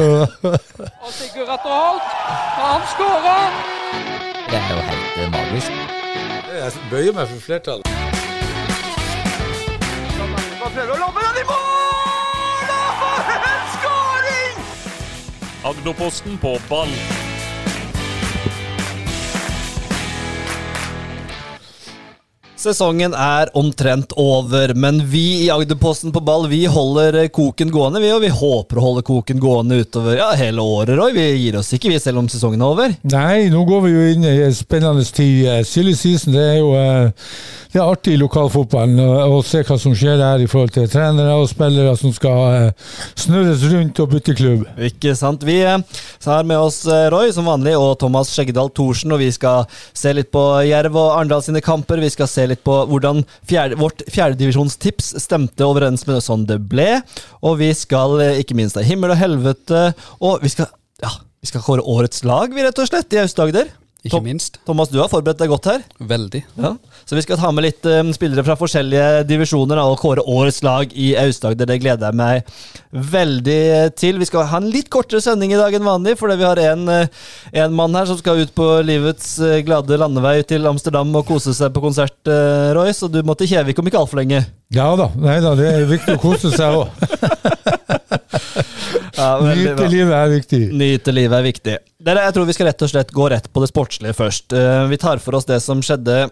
Og Sigurd Atter Holt, han skårer! Det er jo helt eh, magisk. Jeg bøyer meg for flertallet. Og! Agderposten på ball. Sesongen er omtrent over, men vi i Agderposten på ball vi holder eh, koken gående, vi, og vi håper å holde koken gående utover ja, hele året. Roy. Vi gir oss ikke, vi, selv om sesongen er over. Nei, nå går vi jo inn i en spennende tid. Eh, Silly season det er jo eh, det er artig i lokalfotballen å, å se hva som skjer der i forhold til trenere og spillere som skal snurres rundt og bytte klubb. Ikke sant. Vi har med oss Roy som vanlig og Thomas Skjeggedal Thorsen, og vi skal se litt på Jerv og Arendal sine kamper. Vi skal se litt på hvordan fjerde, vårt fjerdedivisjonstips stemte overens med det sånn det ble. Og vi skal ikke minst av himmel og helvete, og vi skal, ja, vi skal kåre årets lag, vi rett og slett, i Aust-Agder. Ikke minst. Thomas, du har forberedt deg godt her. Veldig. Ja. Så vi skal ta med litt um, spillere fra forskjellige divisjoner og kåre årets lag i Aust-Agder. Det gleder jeg meg veldig til. Vi skal ha en litt kortere sending i dag enn vanlig, fordi vi har en, en mann her som skal ut på livets glade landevei til Amsterdam og kose seg på konsert, uh, Roy. Så du må til Kjevik om ikke altfor lenge. Ja da. Nei da, det er viktig å kose seg òg. Ja, Nyte livet er viktig. Nyte livet er viktig. Dere, jeg tror vi skal rett og slett gå rett på det sportslige først. Uh, vi tar for oss det som skjedde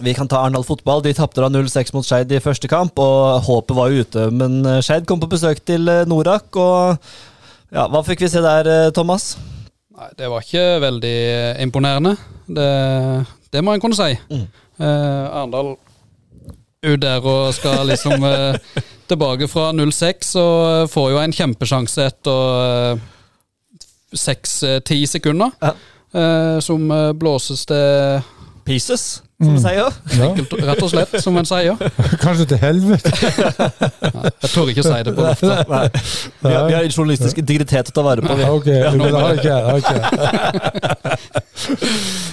vi kan ta Arendal fotball. De tapte 0-6 mot Skeid i første kamp, og håpet var ute. Men Skeid kom på besøk til Norak, og ja, hva fikk vi se der, Thomas? Nei, Det var ikke veldig imponerende. Det, det må en kunne si. Mm. Eh, Arendal ut der og skal liksom eh, tilbake fra 0-6 og får jo en kjempesjanse etter seks-ti sekunder. Ja. Eh, som blåses til Pieces, som mm. sier. Ja. Enkelt, rett og slett, som en sier. Kanskje til helvete. Nei, jeg tør ikke å si det på lufta. Vi, vi, har journalistisk integritet å ta vare på. Vi. Ok, ja, men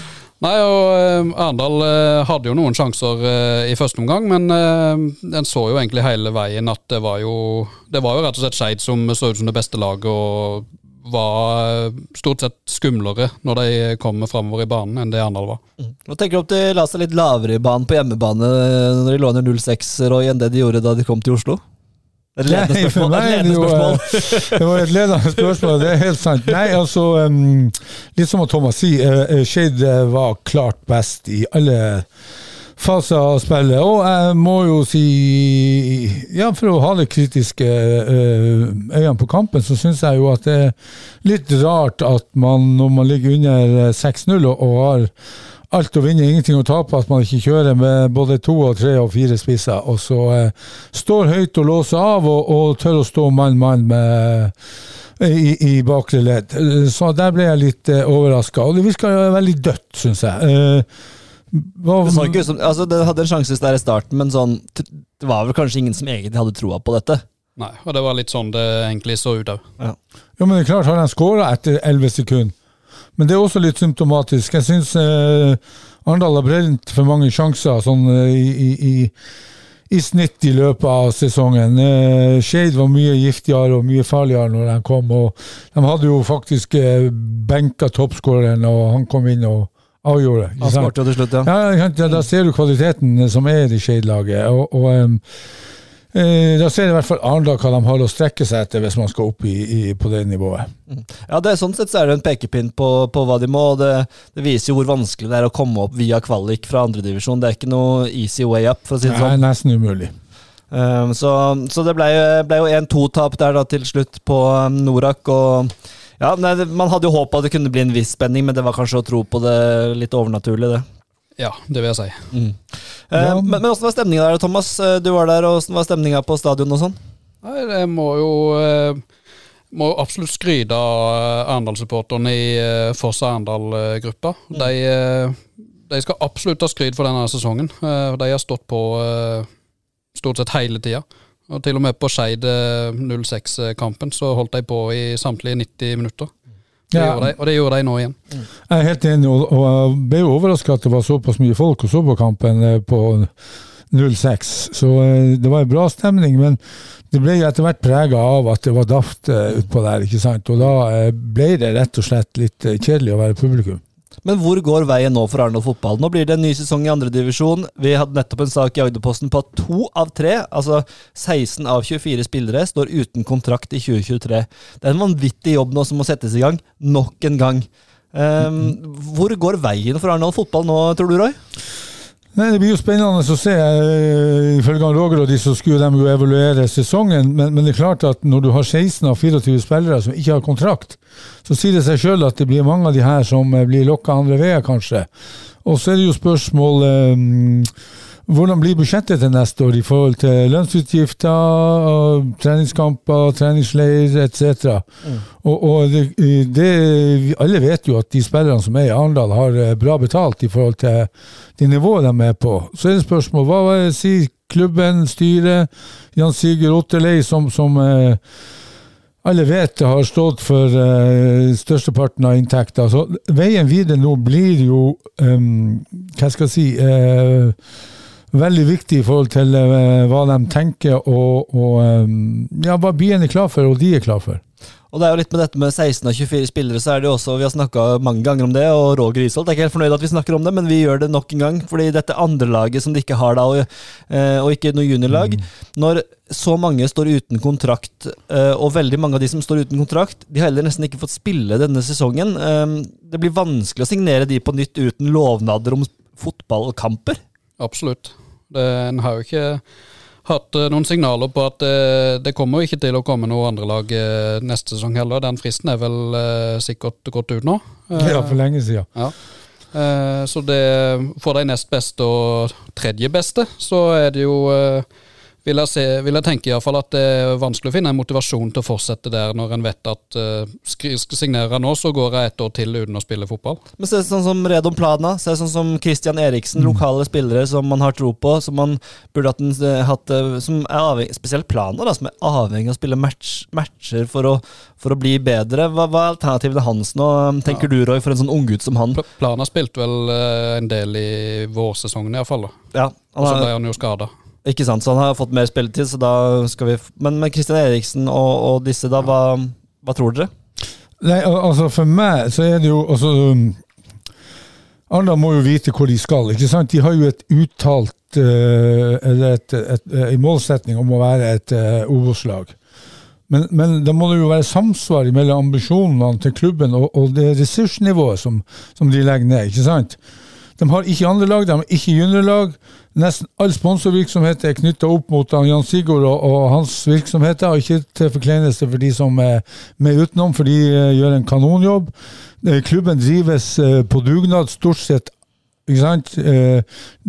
Nei, og Arendal uh, hadde jo noen sjanser uh, i første omgang, men en så jo egentlig hele veien at det var jo Det var jo rett og slett Skeid som så ut som det beste laget, og var stort sett skumlere når de kommer framover i banen, enn det Arendal var. Mm. Nå tenker du om de la seg litt lavere i banen på hjemmebane når de lå under 0-6, Roy, enn det de gjorde da de kom til Oslo? Et ledende spørsmål. Nei, et ledende spørsmål. Det var et ledende spørsmål, det er helt sant. Nei, altså Litt som Thomas sier, uh, Skeid var klart best i alle faser av spillet. Og jeg må jo si, ja, for å ha det kritiske øynene på kampen, så syns jeg jo at det er litt rart at man, når man ligger under 6-0 og, og har alt å vinne, ingenting å tape, at man ikke kjører med både to og tre og fire spisser, og så eh, står høyt og låser av, og, og tør å stå mann-mann i, i, bakre ledd. Så der ble jeg litt eh, overraska. Og det virka veldig dødt, syns jeg. Eh, hva, det, så ikke ut som, altså, det hadde en sjanse der i starten, men sånn, det var vel kanskje ingen som egentlig hadde troa på dette. Nei, og det var litt sånn det egentlig så ut òg. Ja. Jo, men det er klart, har han skåra etter elleve sekunder men det er også litt symptomatisk. Jeg syns eh, Arendal har brent for mange sjanser sånn eh, i, i, i, snitt i løpet av sesongen. Eh, Skeid var mye giftigere og mye farligere når de kom. og De hadde jo faktisk eh, benka toppskåreren, og han kom inn og avgjorde. Han skåret til slutt, ja. Ja, ja. Da ser du kvaliteten som er i Skeid-laget. og, og um, da ser i hvert fall Arendal hva de har å strekke seg etter hvis man skal opp i, i, på det nivået. Mm. Ja, det er Sånn sett så er det en pekepinn på, på hva de må. og det, det, viser jo hvor vanskelig det er å komme opp via kvalik fra andredivisjon. Det er ikke noe easy way up, for å si det sånn. Nei, nesten umulig. Um, så, så, det ble, ble jo 1-2-tap der da til slutt på um, Norak. og ja, nei, Man hadde jo håpa det kunne bli en viss spenning, men det var kanskje å tro på det litt overnaturlig, det. Ja, det vil jeg si. Mm. Eh, men, Men, hvordan var stemninga der, Thomas? Eh, du var der, og Hvordan var stemninga på stadion og sånn? Nei, Jeg må jo eh, må absolutt skryte av Arendal-supporterne i Foss Arendal-gruppa. Mm. De, de, skal absolutt ha skryt for denne sesongen. De har stått på stort sett hele tida. Og til og med på Skeid 06-kampen så holdt de på i samtlige 90 minutter. Det ja. de, og det gjorde de nå igjen. Jeg er helt enig, og, og ble overraska at det var såpass mye folk og så på kampen eh, på 06. Så eh, det var en bra stemning. Men det ble etter hvert prega av at det var daft uh, utpå der, ikke sant. Og da ble det rett og slett litt kjedelig å være publikum. Men hvor går veien nå for Arendal fotball? Nå blir det en ny sesong i andredivisjon. Vi hadde nettopp en sak i Agderposten på at to av tre, altså 16 av 24 spillere, står uten kontrakt i 2023. Det er en vanvittig jobb nå som må settes i gang, nok en gang. Um, hvor går veien for Arendal fotball nå, tror du, Roy? Nei, Det blir jo spennende å se. Eh, ifølge Roger og de så skulle de jo evaluere sesongen. Men, men, det er klart at når du har 16 av 24 spillere som ikke har kontrakt, så sier det seg sjøl at det blir mange av de her som eh, blir lokka andre veier, kanskje. Og så er det jo spørsmål um, hvordan blir budsjettet til neste år i forhold til lønnsutgifter, treningskamper, treningsleir etc.? Mm. Og, og det, det, alle vet jo at de spillerne som er i Arendal, har eh, bra betalt i forhold til det nivået de er på. Så er det spørsmål hva sier klubben, styret, Jan Sigurd Otterlei, som, som eh, alle vet har stått for uh, størsteparten av inntekter. Så veien videre nå blir jo um, Hva skal jeg si uh, veldig viktig i forhold til uh, hva de tenker og, og um, ja, hva byen er klar for, og de er klar for. Og det er jo litt med dette med 16 av 24 spillere, så er det jo også, vi har snakka mange ganger om det, og Roger Isholt er ikke helt fornøyd at vi snakker om det, men vi gjør det nok en gang. fordi dette andrelaget som de ikke har da, og, uh, og ikke noe juniorlag mm. Når så mange står uten kontrakt, og veldig mange av de som står uten kontrakt, de har heller nesten ikke fått spille denne sesongen. det blir vanskelig å signere de på nytt uten lovnader om fotballkamper. Absolutt. Det, en har jo ikke hatt uh, noen signaler på at uh, det kommer ikke til å komme noe andre lag uh, neste sesong heller. Den fristen er vel sikkert gått ut nå. ja, for lenge siden. Ja. så det, for de nest beste og tredje beste, så er det jo vil jeg, se, vil jeg tenke i hvert fall at det er vanskelig å finne en motivasjon til å fortsette der, når en vet at uh, skal signere nå, så går jeg et år til uten å spille fotball. Men se sånn som Redon Plana, se sånn som Christian Eriksen, mm. lokale spillere som man har tro på, som man burde hatt, eh, hatt eh, som er avhengig, Spesielt Plana, da, som er avhengig av å spille match, matcher for å, for å, bli bedre. Hva, hva er alternativene hans nå, tenker ja. du Roy, for en sånn unggutt som han? Plana spilte vel uh, en del i vårsesongen iallfall. Ja, og så ble han jo skada. Ikke sant, så han har fått mer spilletid, så da skal vi Men med Christian Eriksen og, og disse, da, hva, hva, tror dere? Nei, altså For meg så er det jo altså, um, Arendal må jo vite hvor de skal. ikke sant? De har jo et uttalt uh, Eller et, et, en eh, målsetning om å være et uh, Obos-lag. Men, men, da må det jo være samsvar mellom ambisjonene til klubben og, og det ressursnivået som, som, de legger ned. ikke sant? De har ikke andre lag, de har ikke juniorlag. Nesten all sponsorvirksomhet er knytta opp mot Jan Sigurd og, og hans virksomheter. og Ikke til forkleinelse for de som er med utenom, for de uh, gjør en kanonjobb. Uh, klubben drives uh, på dugnad stort sett. Ikke sant?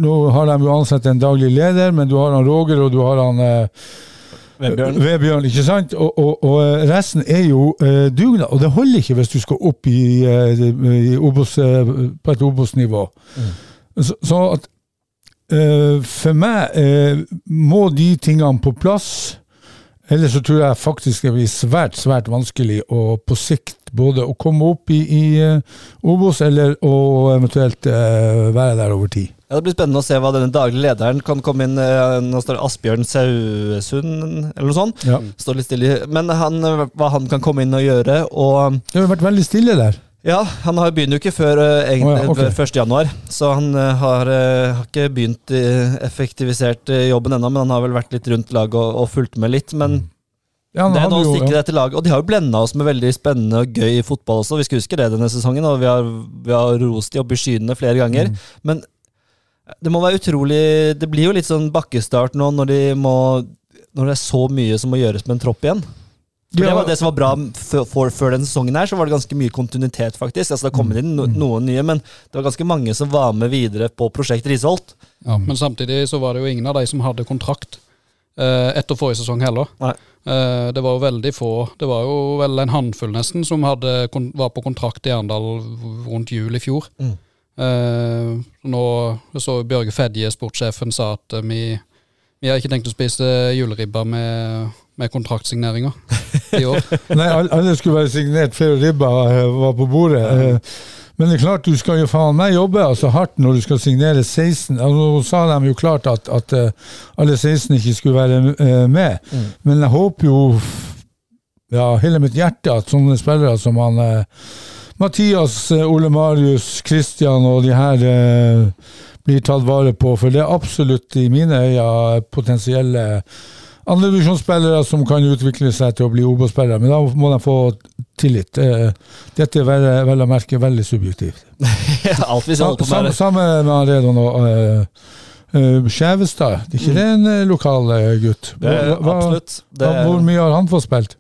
nå har de jo ansatt en daglig leder, men du har han Roger og du har han Vebjørn. Vebjørn. ikke sant? Og, og, og, resten er jo uh, dugnad. Og det holder ikke hvis du skal opp i, uh, i Obos, på et Obos-nivå. Mm. Så, så, at for meg må de tingene på plass. Ellers så tror jeg faktisk det blir svært svært vanskelig å på sikt både å komme opp i, i uh, Obos, eller å eventuelt være der over tid. Ja, Det blir spennende å se hva denne daglige lederen kan komme inn Nå står det Asbjørn Sauesund, eller noe sånt. Ja. Står litt stille. Men han, hva han kan komme inn og gjøre. Og det har vært veldig stille der. Ja, han har begynner jo ikke før, uh, egentlig, oh, ja, okay. før 1. januar. Så han uh, har, uh, har, ikke begynt effektivisert jobben ennå, men han har vel vært litt rundt laget og, og fulgt med litt. Men ja, det er noe å stikke det til laget. Og de har jo blenda oss med veldig spennende og gøy fotball også. Vi skal huske det denne sesongen, og vi har, vi har rost de opp i skyene flere ganger. Mm. Men det må være utrolig Det blir jo litt sånn bakkestart nå når, de må, når det er så mye som må gjøres med en tropp igjen. For Det var det som var bra før, før den sesongen, her, så var det ganske mye kontinuitet. faktisk. Altså Det kommet inn no, mm. noen nye, men det var ganske mange som var med videre på prosjekt Risholt. Ja, Men samtidig så var det jo ingen av de som hadde kontrakt eh, etter forrige sesong heller. Eh, det var jo veldig få. Det var jo vel en håndfull nesten som hadde, var på kontrakt i Arendal rundt jul i fjor. Mm. Eh, nå så Bjørge Fedje, sportssjefen, sa at vi, vi har ikke tenkt å spise juleribba med med kontraktsigneringer i år. Nei, alle skulle være signert før ribba eh, var på bordet. Eh, Men det er klart, du skal jo faen meg jobbe altså hardt når du skal signere 16. Altså, nå sa de jo klart at, at eh, alle 16 ikke skulle være med, med. Men jeg håper jo ja, hele mitt hjerte at sånne spillere som han Mathias, Ole Marius, Christian og de her eh, blir tatt vare på. For det er absolutt i mine øyne potensielle andredivisjonsspillere som kan utvikle seg til å bli Obos-spillere. Men da må de få tillit. Eh, Dette er vel, vel å merke veldig subjektivt. Alt vi skal på med. samme med Aredon og uh, uh, Skjevestad. Det er ikke det en eh, lokal eh, gutt? Hva- hva- absolutt. Det, hva- Hvor mye har han fått spilt?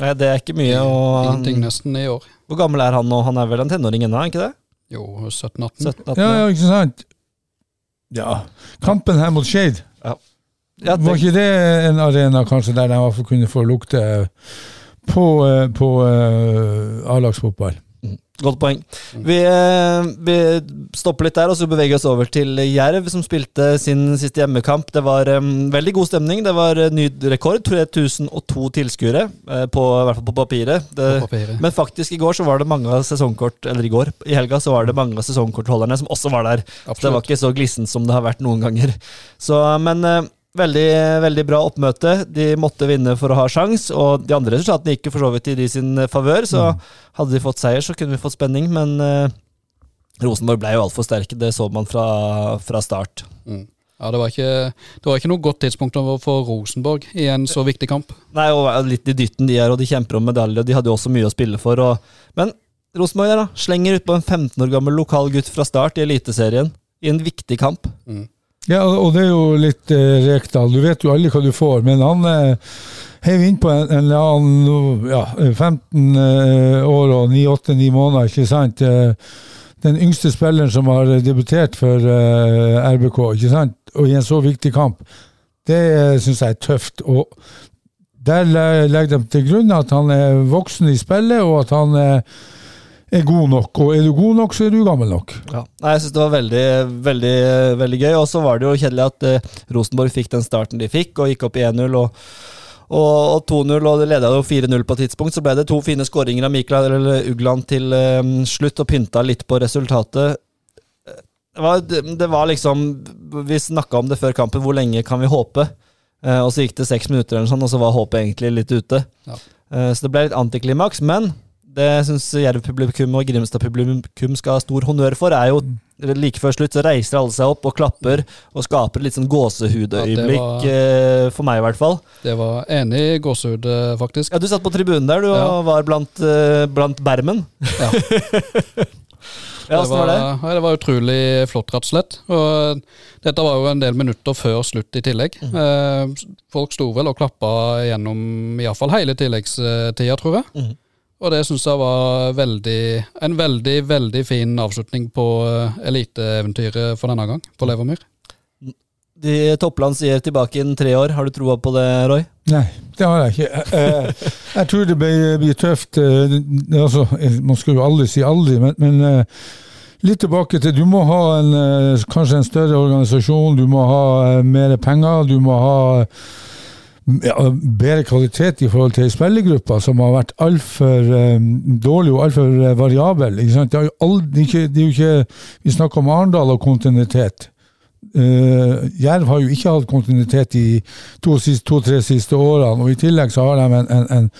Nei, det er ikke mye. Og Ingenting nesten i år. hvor gammel er han nå? Han er vel en tenåring ennå, er han ikke det? Jo, 17-18. 17-18? Ja, ja, ikke sant? Ja. Kampen her mot Skeid, var det, ikke det en arena kanskje der de i hvert fall kunne få lukte på, eh, på uh, A-lagsfotball? godt poeng. Vi, eh, vi stopper litt der, og så beveger vi oss over til Jerv, som spilte sin siste hjemmekamp. Det var um, veldig god stemning. Det var eh, ny rekord. 3002 tilskuere, eh, på, i hvert fall på papiret. Det, På papiret. Men faktisk, i går så var det mange av sesongkort Eller i går, i helga, så var det mange av sesongkortholderne som også var der. Så det var ikke så glissent som det har vært noen ganger. Så, men eh, veldig, veldig bra oppmøte. De måtte vinne for å ha sjans, og de andre resultatene gikk jo for så vidt i de sin favør. Så hadde de fått seier, så kunne vi fått spenning, men uh, Rosenborg ble jo altfor sterke. Det så man fra, fra start. Mm. Ja, det var, ikke, det var ikke noe godt tidspunkt for Rosenborg i en så viktig kamp. Nei, og litt i dytten de er, og de kjemper om medalje, og de hadde jo også mye å spille for. Og, men Rosenborg der da, slenger utpå en 15 år gammel lokal gutt fra start i Eliteserien. I en viktig kamp. Ja, og det er jo litt eh, Rekdal. Du vet jo aldri hva du får, men han eh, heiv innpå en, eller annen ja, 15 eh, år og 9-8-9 måneder, ikke sant? Eh, den yngste spilleren som har debutert for eh, RBK, ikke sant? Og i en så viktig kamp. Det uh, syns jeg er tøft. Og der legger de til grunn at han er voksen i spillet, og at han eh, er god nok. Og er du god nok, så er du gammel nok. Ja. Nei, jeg synes det var veldig, veldig, veldig gøy. Og så var det jo kjedelig at eh, Rosenborg fikk den starten de fikk, og gikk opp 1-0. og og, og 2-0, og det leda jo 4-0 på et tidspunkt. Så ble det to fine skåringer av Mikla eller Ugland til eh, slutt, og pynta litt på resultatet. Det var, det var liksom Vi snakka om det før kampen, hvor lenge kan vi håpe? Eh, og så gikk det seks minutter, eller sånn, og så var håpet egentlig litt ute. Ja. Eh, så det ble litt antiklimaks, men det syns Jerv-publikum og Grimstad-publikum skal ha stor honnør for, er jo like før slutt så reiser alle seg opp og klapper og skaper litt sånn gåsehudøyeblikk, Ja, eh, for meg i hvert fall. Det var enig gåsehud, eh, faktisk. Ja, Du satt på tribunen der, du, Ja. og var blant, eh, blant bermen. Ja. Ja, det, var det? Ja, det var utrolig flott, rett og slett. Og dette var jo en del minutter før slutt i tillegg. Eh, folk sto vel og klappa gjennom iallfall hele tilleggstida, tror jeg. Mhm. Og det syns jeg var veldig, en veldig, veldig fin avslutning på eh, eliteeventyret for denne gang, på Levermyr. De Toppland sier tilbake innen tre år. Har du troa på det, Roy? Nei, det har jeg ikke. Jeg, jeg, jeg tror det blir, blir tøft. eh, Altså, eh, man skal jo aldri si aldri, men, men eh, litt tilbake til Du må ha en, eh, kanskje en større organisasjon, du må ha eh, mer penger, du må ha bedre kvalitet i forhold til spillergruppa, som har vært altfor um, dårlig og altfor variabel. Ikke sant? Det, er jo aldri, ikke, det er jo ikke Vi snakker om Arendal og kontinuitet. Uh, Jerv har jo ikke hatt kontinuitet de to-tre to, siste årene, og i tillegg så har de en, en, en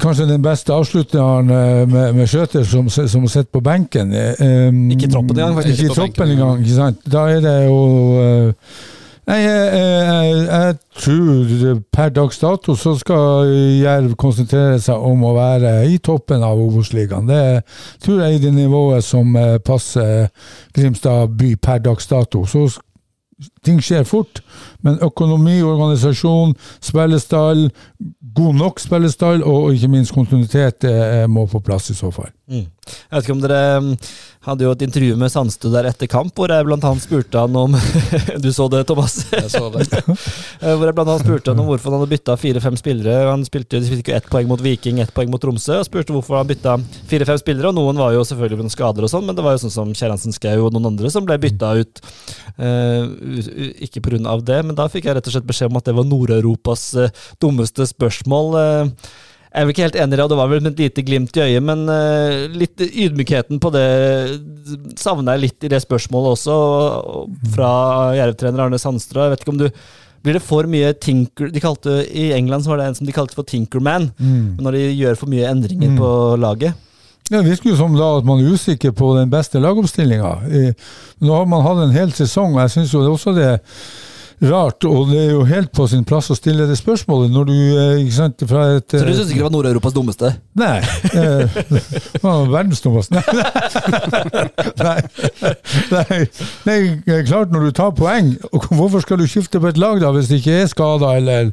Kanskje den beste avslutteren eh, med, med Skjøter som, som sitter på benken. eh, um, Ikke troppen engang. Ikke Ikke troppen engang, ikke sant. Da er det jo eh, Nei, jeg, jeg, jeg tror per dags dato så skal Jerv konsentrere seg om å være i toppen av Obos-ligaen. Det tror jeg er det nivået som eh, passer Grimstad by per dags dato. Så ting skjer fort, men økonomi, organisasjon, spillestall, god nok spillestall og ikke minst kontinuitet eh, må på plass i så fall. Mm. Jeg vet ikke om dere mm, hadde jo et intervju med Sandstø der etter kamp, hvor jeg blant annet spurte han om Du så det, Thomas? Jeg så det. Eh, Hvor jeg blant annet spurte han om hvorfor han hadde bytta fire-fem spillere. Han spilte, de fikk jo ett poeng mot Viking, ett poeng mot Tromsø. Og spurte hvorfor han bytta fire-fem spillere. Og noen var jo selvfølgelig med skader, og sånn, men det var jo sånn som Kjerransen Skau og noen andre som ble bytta ut. Uh, ikke pga. det, men da fikk jeg rett og slett beskjed om at det var Nord-Europas eh, dummeste spørsmål. eh. Jeg er vel ikke helt enig i det, og det var vel med et lite glimt i øyet, men uh, litt ydmykheten på det savner jeg litt i det spørsmålet også, fra Jerv-trener Arne Sandstrø. Jeg vet ikke om du blir det for mye tinker de kalte, I England så var det en som de kalte for Tinkerman, mm. når de gjør for mye endringer mm. på laget. Ja, Det virker jo som da at man er usikker på den beste lagoppstillinga. Nå har man hatt en hel sesong, og jeg syns jo det også det rart, og det er jo helt på sin plass å stille det spørsmålet når du eh, ikke sant, fra et Så du syns ikke det var Nord-Europas dummeste? Nei. Eh, verdens dummeste. Nei. Nei. Nei. Klart, når du tar poeng, hvorfor skal du skifte på et lag da, hvis det ikke er skader eller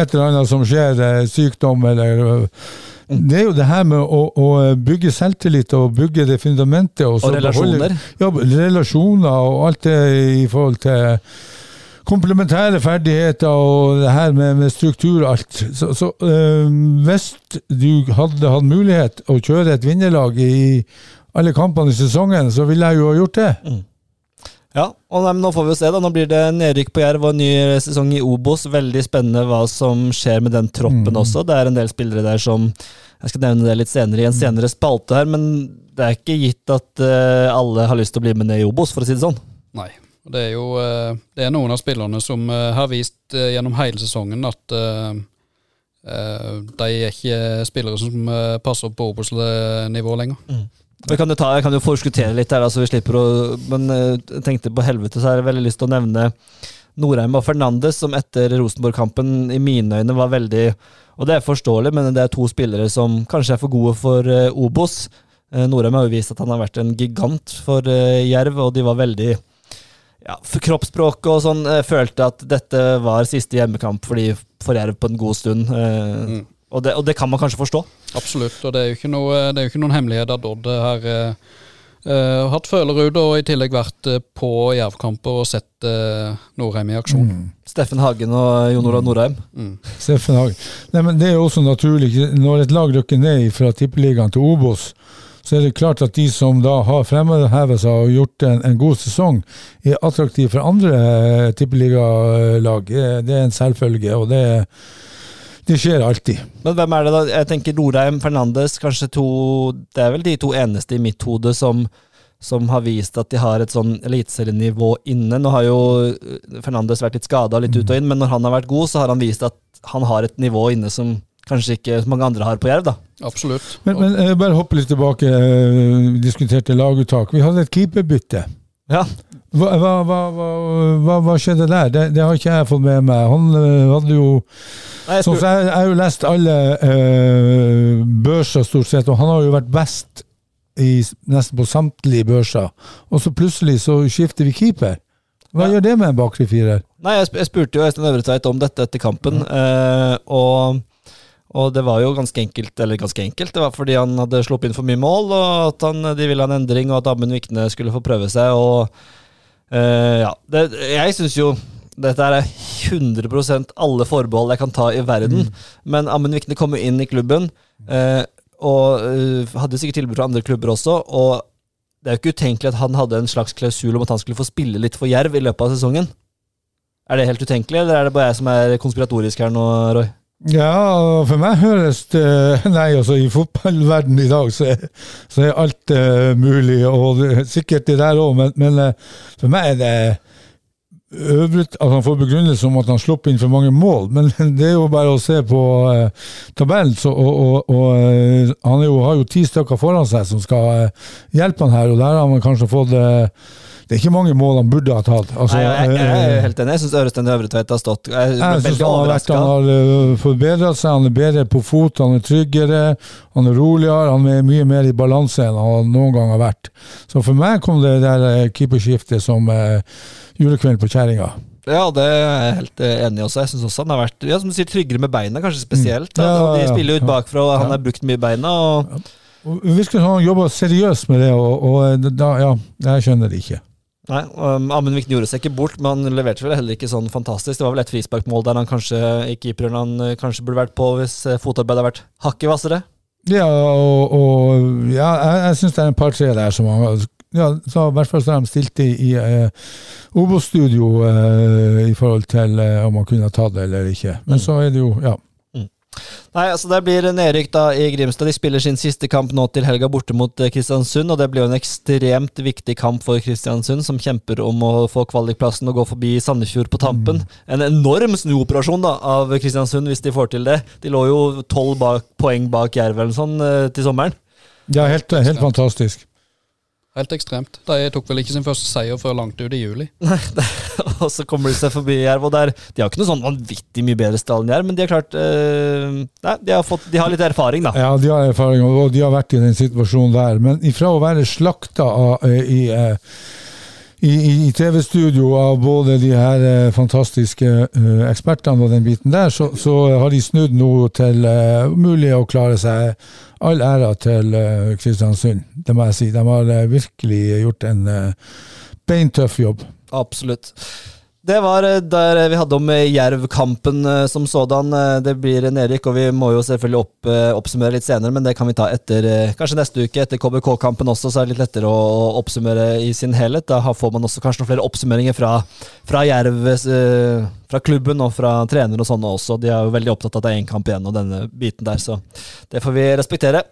et eller annet som skjer, eh, sykdom eller det er jo det her med å, å bygge selvtillit og bygge det fundamentet. Og, og relasjoner. Beholde, ja, relasjoner og alt det i forhold til komplementære ferdigheter og det her med, med struktur og alt. Så, så øh, hvis du hadde hatt mulighet å kjøre et vinnerlag i alle kampene i sesongen, så ville jeg jo ha gjort det. Mm. Ja, og nei, nå får vi jo se. da. Nå blir det nedrykk på Jerv og en ny sesong i Obos. Veldig spennende hva som skjer med den troppen mm. også. Det er en del spillere der som Jeg skal nevne det litt senere i en senere spalte her, men det er ikke gitt at uh, alle har lyst til å bli med ned i Obos, for å si det sånn. Nei. Det er jo uh, det er noen av spillerne som uh, har vist gjennom hele sesongen at de er ikke spillere som passer på Obos-nivå lenger. Mm. Jeg kan jo, ta, jeg kan jo forskuttere litt her, så vi slipper å Men eh, jeg tenkte på helvete, så har jeg veldig lyst til å nevne Norheim og Fernandes, som etter Rosenborg-kampen i mine øyne var veldig Og det er forståelig, men det er to spillere som kanskje er for gode for Obos. Norheim har jo vist at han har vært en gigant for Jerv, og de var veldig ja, for kroppsspråket og sånn. følte at dette var siste hjemmekamp for, de, for Jerv på en god stund. Mm. Og det, og det, kan man kanskje forstå? Absolutt, og det er jo ikke, noe, det er jo ikke noen hemmelighet at Odd har eh, hatt følerud og i tillegg vært på på jervkamper og sett eh, Norheim i aksjon. Mm. Steffen Hagen og Jon Olav Norheim. Mm. Steffen Hagen. Nei, men Det er jo også naturlig. Når et lag rykker ned fra Tippeligaen til Obos, så er det klart at de som da har fremhevet seg og gjort en, en, god sesong, er attraktive for andre tippeligalag. Det er en selvfølge. og det det skjer alltid. Men hvem er det da? Jeg tenker Norheim, Fernandes, kanskje to Det er vel de to eneste i mitt hode som, som har vist at de har et sånn eliteserienivå inne. Nå har jo eh, Fernandes vært litt skada litt ut og inn, men når han har vært god, så har han vist at han har et nivå inne som kanskje ikke mange andre har på Jerv. da. Absolutt. Men, men eh, bare hoppe litt tilbake. Vi eh, diskuterte laguttak. Vi hadde et keeperbytte. Ja. Hva, hva, hva, hva, skjedde der? Det, det, har ikke jeg fått med meg. Han uh, hadde jo Nei, jeg, spør... jeg, jeg, har jo lest alle eh, børser, stort sett, og han har jo vært best i, nesten på samtlige børser. Og så plutselig så skifter vi keeper. Hva ja. gjør det med en bakre firer? Nei, jeg, jeg spurte jo Øystein Øvretveit om dette etter kampen, uh, og og det var jo ganske enkelt, eller ganske enkelt, det var fordi han hadde sluppet inn for mye mål, og at han, de ville ha en endring, og at Amund Vikne skulle få prøve seg. og Uh, ja. Det, jeg syns jo dette er 100% alle forbehold jeg kan ta i verden. Mm. Men Amund Vikne kom jo inn i klubben, uh, og uh, hadde sikkert tilbud fra andre klubber også. Og det er jo ikke utenkelig at han hadde en slags klausul om at han skulle få spille litt for Jerv i løpet av sesongen. Er det helt utenkelig, eller er det bare jeg som er konspiratorisk her nå, Roy? Ja, for meg høres det Nei, altså i fotballverden i dag så er, så er alt uh, mulig, og det, sikkert det der òg, men, men uh, for meg er det øvret at han får begrunnelse om at han slipper inn for mange mål, men det er jo bare å se på uh, tabellen, så, og, og, og han jo, har jo ti stykker foran seg som skal hjelpe han her, og der har man kanskje fått det er ikke mange mål han burde ha tatt. Altså, Nei, jeg, jeg, jeg, er helt enig. Jeg syns Ørestein Øvretveit har stått Jeg, jeg synes han, har vært, han har uh, forbedret seg, han er bedre på fot, han er tryggere, han er roligere, han er mye mer i balanse enn han noen gang har vært. Så for meg kom det der uh, keeperskiftet som eh, julekvelden på kjerringa. Ja, det er jeg helt enig i også. Jeg syns også han har vært ja, som du sier, tryggere med beina, kanskje spesielt. Mm. Ja, de spiller jo ut bakfra, og han har brukt mye beina. og... Virker som han jobber seriøst med det, og, og da, ja, jeg skjønner det ikke. Nei, um, Amund Vikne gjorde seg ikke bort, men han leverte vel heller ikke sånn fantastisk. Det var vel et frisparkmål der han kanskje i keeperen han eh, kanskje burde vært på hvis eh, fotarbeidet hadde vært hakket hvassere. Ja, og, og ja, jeg, jeg syns det er en par-tre der som han ja, så I hvert fall så de stilte i, i uh, Obos-studio eh, i forhold til eh, om han kunne ha tatt det eller ikke. Men mm. så er det jo, ja. Mm. Nei, altså Det blir nedrykk da i Grimstad. De spiller sin siste kamp nå til helga borte mot eh, Kristiansund. og Det blir jo en ekstremt viktig kamp for Kristiansund, som kjemper om å få kvalikplassen og gå forbi Sandefjord på tampen. En enorm snuoperasjon da av Kristiansund, hvis de får til det. De lå jo tolv poeng bak Jerv eller sånn til sommeren. Ja, helt, helt fantastisk. Helt ekstremt. De tok vel ikke sin første seier før langt ut i juli. Nei, det, Og så kommer de seg forbi Jerv. og der, De har ikke noe sånn vanvittig mye bedre stall enn Jerv, men de har klart øh, Nei, de har, fått, de har, litt erfaring, da. Ja, de har erfaring, og de har vært i den situasjonen der. Men ifra å være slakta av, i, i, i TV-studio av både de her eh, fantastiske eh, ekspertene og den biten der, så, så har de snudd noe til eh, mulig å klare seg all ære til uh, Kristiansund, det må jeg si. De har uh, virkelig gjort en uh, beintøff jobb. Absolutt. Det var der vi hadde om Jerv-kampen som sådan. Det blir nedrykk, og vi må jo selvfølgelig opp, oppsummere litt senere, men det kan vi ta etter kanskje neste uke, etter KBK-kampen også, så er det litt lettere å oppsummere i sin helhet. Da får man også kanskje noen flere oppsummeringer fra, fra Jerv, fra klubben og fra trenere og sånne også. De er jo veldig opptatt av at det er én kamp igjen og denne biten der, så det får vi respektere.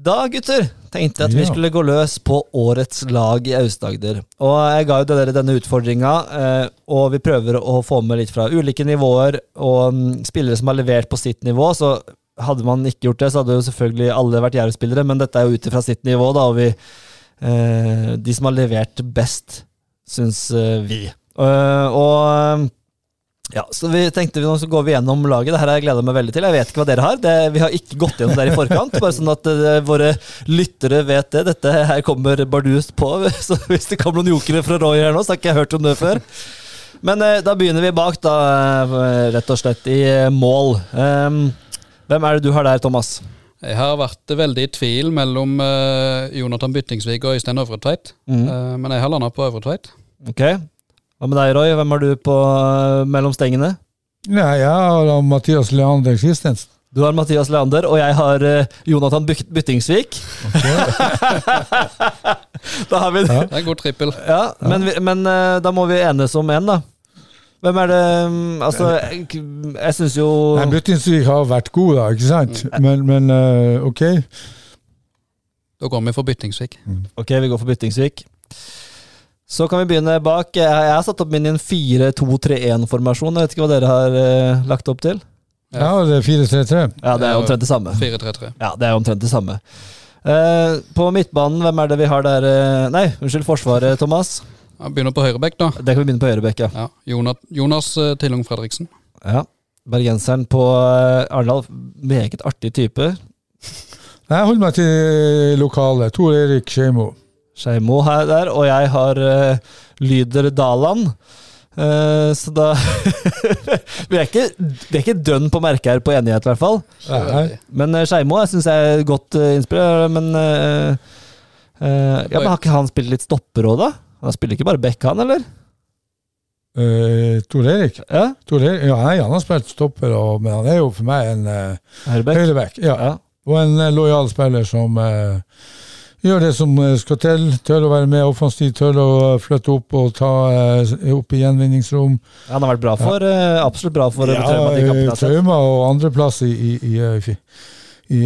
Da, gutter, tenkte jeg at vi skulle gå løs på årets lag i Aust-Agder. Og jeg ga jo dere denne utfordringa, eh, og vi prøver å få med litt fra ulike nivåer og mm, spillere som har levert på sitt nivå. Så hadde man ikke gjort det, så hadde jo selvfølgelig alle vært Jerv-spillere, men dette er jo ut ifra sitt nivå, da, og vi eh, De som har levert best, syns eh, vi. og ja, så vi tenkte Nå går vi gjennom laget. Det her har jeg gleda meg veldig til. Jeg vet ikke hva dere har. Det, vi har ikke gått gjennom det i forkant. Bare sånn at uh, våre lyttere vet det. Dette her kommer bardust på. Så hvis det kommer noen jokere fra Roy her nå, så har ikke jeg hørt om det før. Men uh, da begynner vi bak, da, uh, rett og slett, i mål. Um, hvem er det du har der, Thomas? Jeg har vært veldig i tvil mellom Jonathan Byttingsvik og Øystein Øvretveit. Mm. men jeg har landa på Øvretveit. Okay. Hva med deg, Roy? Hvem har du på uh, mellom stengene? Ja, jeg har Mathias Leander Christensen. Du har Mathias Leander, og jeg har uh, Jonathan Byt Byttingsvik. Okay. da har vi det. Ja. Det er en god trippel. Ja, Men, vi, men uh, da må vi enes om én, da. Hvem er det um, Altså, jeg, jeg syns jo Byttingsvik har vært god, da, ikke sant? Mm. Men, men ok. Da går vi for Byttingsvik. Mm. Ok, vi går for Byttingsvik. Så kan vi begynne bak. Jeg har satt opp min i en 4-2-3-1-formasjon. Jeg vet ikke hva dere har uh, lagt opp til? Ja, det er 4-3-3. Ja, det er omtrent det samme. 4-3-3. Ja, det er omtrent det samme. Uh, på midtbanen, hvem er det vi har der uh, Nei, unnskyld, Forsvaret, Thomas. Ja, begynner på høyrebekk, da. Det kan vi begynne på høyrebekk, ja. ja. Jonas, Jonas Tillung Fredriksen. Ja. Bergenseren på Arendal. Meget artig type. Jeg holder meg til lokale. Tor Erik Skeimo. Skeimo her der, og jeg har uh, Lyder Daland. Uh, så da vi, er ikke, vi er ikke dønn på merket her på enighet, i hvert fall. Nei. Men uh, Skeimo syns jeg er godt uh, innspill. Men, uh, ja, men har ikke han spilt litt stopper òg, da? Han spiller ikke bare back, han, eller? Uh, Tor Erik? Ja, Tor Erik, ja nei, han har spilt stopper, og, men han er jo for meg en uh, høyreback. Ja. ja. Og en uh, lojal spiller som uh, gjør det som eh, skal til. Tør å være med offensivt, tør å flytte opp og ta uh, opp i gjenvinningsrom. Ja, han har vært bra for, uh, absolutt bra for ja, Trauma. De Trauma og andreplass i, i, i, i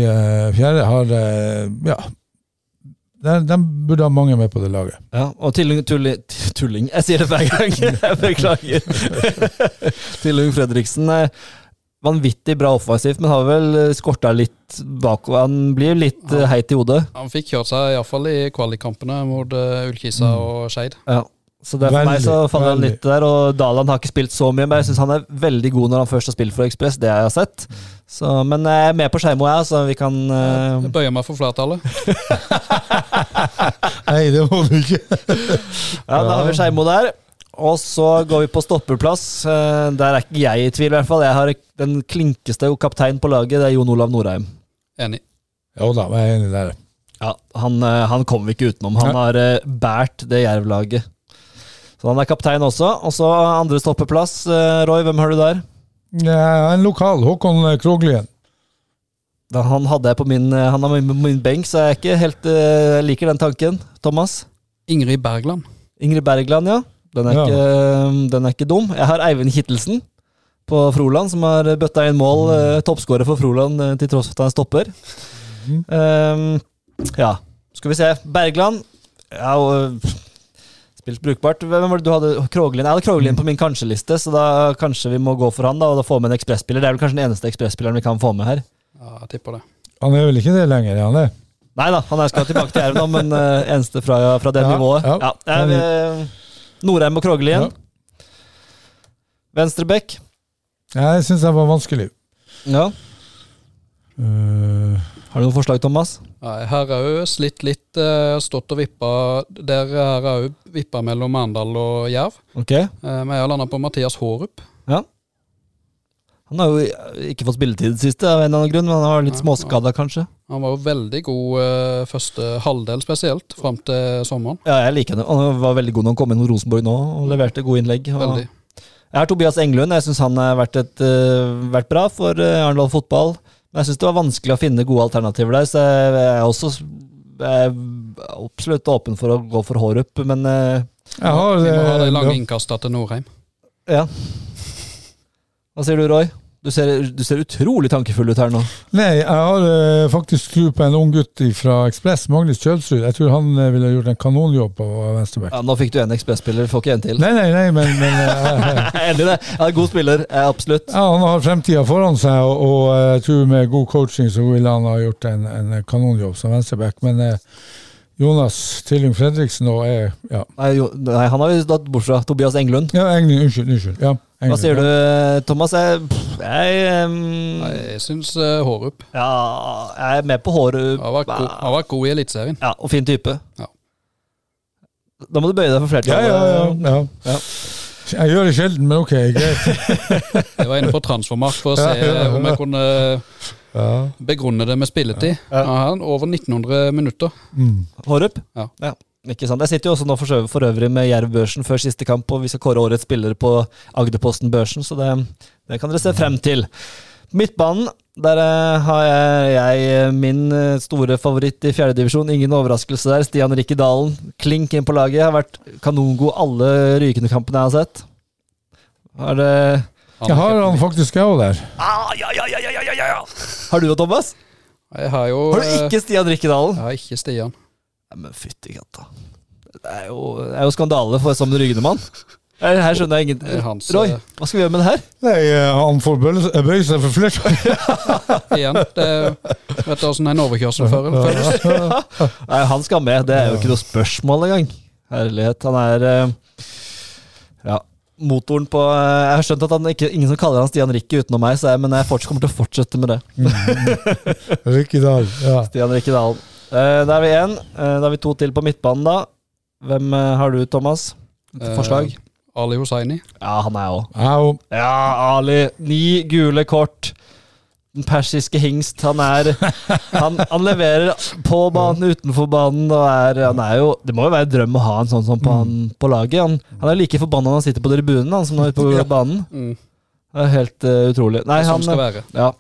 fjerde har Ja. De, de, burde ha mange med på det laget. Ja, Og Tilling, tulling, tulling Jeg sier det hver gang! Jeg beklager. Tilling Fredriksen vanvittig bra offensivt, men har vel eh, skorta litt bakover. Han blir litt ja. Eh, heit i hodet. Han fikk kjørt seg iallfall i kvalikkampene mot uh, Ullkisa mm. og Skeid. Ja. Så det er for veldig, meg så faller han litt der, og Daland har ikke spilt så mye, men jeg syns han er veldig god når han først har spilt for Ekspress, det jeg har sett. Så, men jeg er med på Skeimo, jeg, så vi kan uh... Jeg bøyer meg for flertallet. Nei, det må du ikke. ja, da har vi Skeimo der. Og så går vi på stoppeplass. Eh, der er ikke jeg i tvil, i hvert fall. Jeg har den klinkeste kaptein på laget, det er Jon Olav Norheim. Enig. Jo da, jeg er enig der. Ja, han, eh, han kommer vi ikke utenom. Han har uh, båret det Jerv-laget. Så han er kaptein også. Og så andre stoppeplass. Roy, hvem har du der? Ja, en lokal. Håkon Kroglien. Da, han hadde jeg på min, han har min, min benk, så jeg er ikke helt uh, liker den tanken. Thomas? Ingrid Bergland. Ingrid Bergland, ja. Den er, ja. ikke, den er, ikke, dum. Jeg har Eivind Kittelsen. på Froland, som har bøtta inn mål. Eh, Toppskårer for Froland eh, til tross for at han stopper. Um, ja, skal vi se. Bergland. Ja, og, spilt brukbart. Hvem var det du hadde? Kroglin? Jeg hadde Kroglin på min kanskje-liste, så da kanskje vi må gå for han da, og da få med en ekspresspiller. Det er vel kanskje den eneste ekspresspilleren vi kan få med her. Ja, jeg tipper det. Han er vel ikke det lenger, er han det? Nei da, han er skal tilbake til Jerv nå, men uh, eneste fra, fra det Ja, nivået. ja. Ja, jeg, Norheim og Krogli igjen. Venstrebekk. Ja, Jeg syns det var vanskelig. Ja. Uh, Har du noen forslag, Thomas? Nei, her har jeg jo slitt litt. Uh, Stått og vippa Der her har jeg jo vippa mellom Arendal og Jerv. Okay. Uh, Men jeg har landa på Mathias Hårup. Ja. Han har jo ikke fått spilletid i det siste, av en eller annen grunn, men han har litt Ja, småskada, kanskje. Han var jo veldig god eh, første halvdel spesielt, fram til sommeren. Ja, jeg liker han. Han var veldig god når han kom inn mot Rosenborg nå, og leverte gode innlegg. Og Veldig. Jeg har Tobias Englund. Jeg syns han har vært, et, uh, vært bra for uh, Arendal fotball. Men jeg syns det var vanskelig å finne gode alternativer der, så jeg er også jeg er absolutt åpen for å gå for Hårup, men uh, har Vi må ha de eh, lange ja. innkasta til Norheim. ja. Hva sier du, Roy? Du ser, du ser utrolig tankefull ut her nå. Nei, jeg har eh, faktisk tro på en ung gutt fra Ekspress, Magnus Kjølsrud. Jeg tror han eh, ville gjort en kanonjobb på venstreback. Ja, nå fikk du en ekspressspiller, får ikke en til. Nei, nei, nei, men, men eh, enig i det. Ja, god spiller, eh, absolutt. ja, han har fremtida foran seg, og, og eh, jeg tror med god coaching så ville han ha gjort en, en kanonjobb som venstreback. Men eh, Jonas Tilling Fredriksen og jeg ja. Nei, jo, nei, han har vi datt bort fra. Tobias Englund. ja, Englund, unnskyld. unnskyld. Ja, Hva sier ja. du, Thomas? Jeg, jeg, um... Nei, jeg syns uh, Hårup ja, jeg er med på håret. har vært, vært god i Eliteserien. Ja, og fin type. Ja. Da må du bøye deg for Ja, flertallet. ja, ja, ja. Ja. Jeg gjør det sjelden, men ok, greit. Jeg var inne på Transformark for å se ja, ja. om jeg kunne Ja. begrunne det med spilletid. Ja. Ja. han over 1900 minutter. Mm. Hårup? Ja. Ikke sant? Jeg sitter jo også nå for, for øvrig med Jerv-børsen før siste kamp, og vi skal kåre årets spiller på Agderposten-børsen, så det, det kan dere se frem til. Midtbanen, der eh, har jeg, jeg eh, min eh, store favoritt i fjerdedivisjon. Ingen overraskelse der. Stian Rikke Dalen. Klink inn på laget. Har vært kanongod alle rykende kampene jeg har sett. Har det Jeg har han faktisk, jeg òg der. ah, ja, ja, ja, ja, ja, ja. Har du det, Thomas? Jeg har jo Har du eh, ikke Stian Rikkedalen? Jeg har ikke Stian. Nei, men fytti katta. Det er jo, det er jo skandale for som en ryggende mann. Her, skjønner jeg ingen ingenting. hans, Roy, eh, hva skal vi gjøre med det her? Nei, eh, han får bøye seg- for flertall. Igjen. Det, vet du åssen en overkjørsel føles? Nei, han skal med. Det er jo ikke noe spørsmål engang. Herlighet. Han er ja, motoren på eh, Jeg har skjønt at han ikke, ingen som kaller han Stian Rikke utenom meg, så jeg, men jeg fortsatt kommer til å fortsette med det. Rikke Dahl. Ja. Stian Rikke Dalen. Eh, da er vi én. Eh, da er vi to til på midtbanen, da. Hvem eh, har du, Thomas? Et Forslag? Eh, Ali Hosseini. Ja, han er òg. Ja, Ali. Ni gule kort. Den persiske hingst. Han er Han, han leverer på banen, utenfor banen, og er, han er jo Det må jo være en drøm å ha en sånn som på, han, på laget. Han, han er like forbanna når han sitter på tribunen han, som når han er ute på banen. Mm, Det er helt uh, utrolig. Nei, han, ja.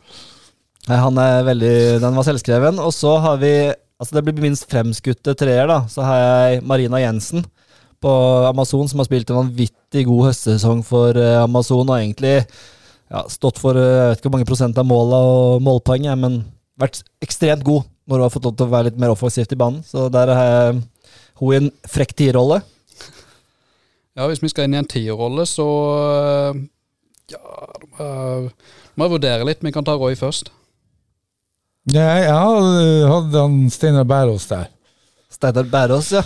Han er veldig Den var selvskreven. Og så har vi Altså Det blir minst fremskutte treer, da. Så har jeg Marina Jensen på Amazon, som har spilt en vanvittig god høstsesong for eh, Amazon, og egentlig ja, stått for eh, jeg vet ikke hvor mange prosent av måla og målpoeng, men vært ekstremt god når hun har fått lov til å være litt mer offensivt i banen. Så der er hun i en frekk tierrolle. Ja, Hvis vi skal inn i en tierrolle, så eh, Ja, må jeg- vurdere litt. Vi kan ta Roy først. Nei, jeg har- hadde han Steinar Bærås der. Steinar Bærås, ja.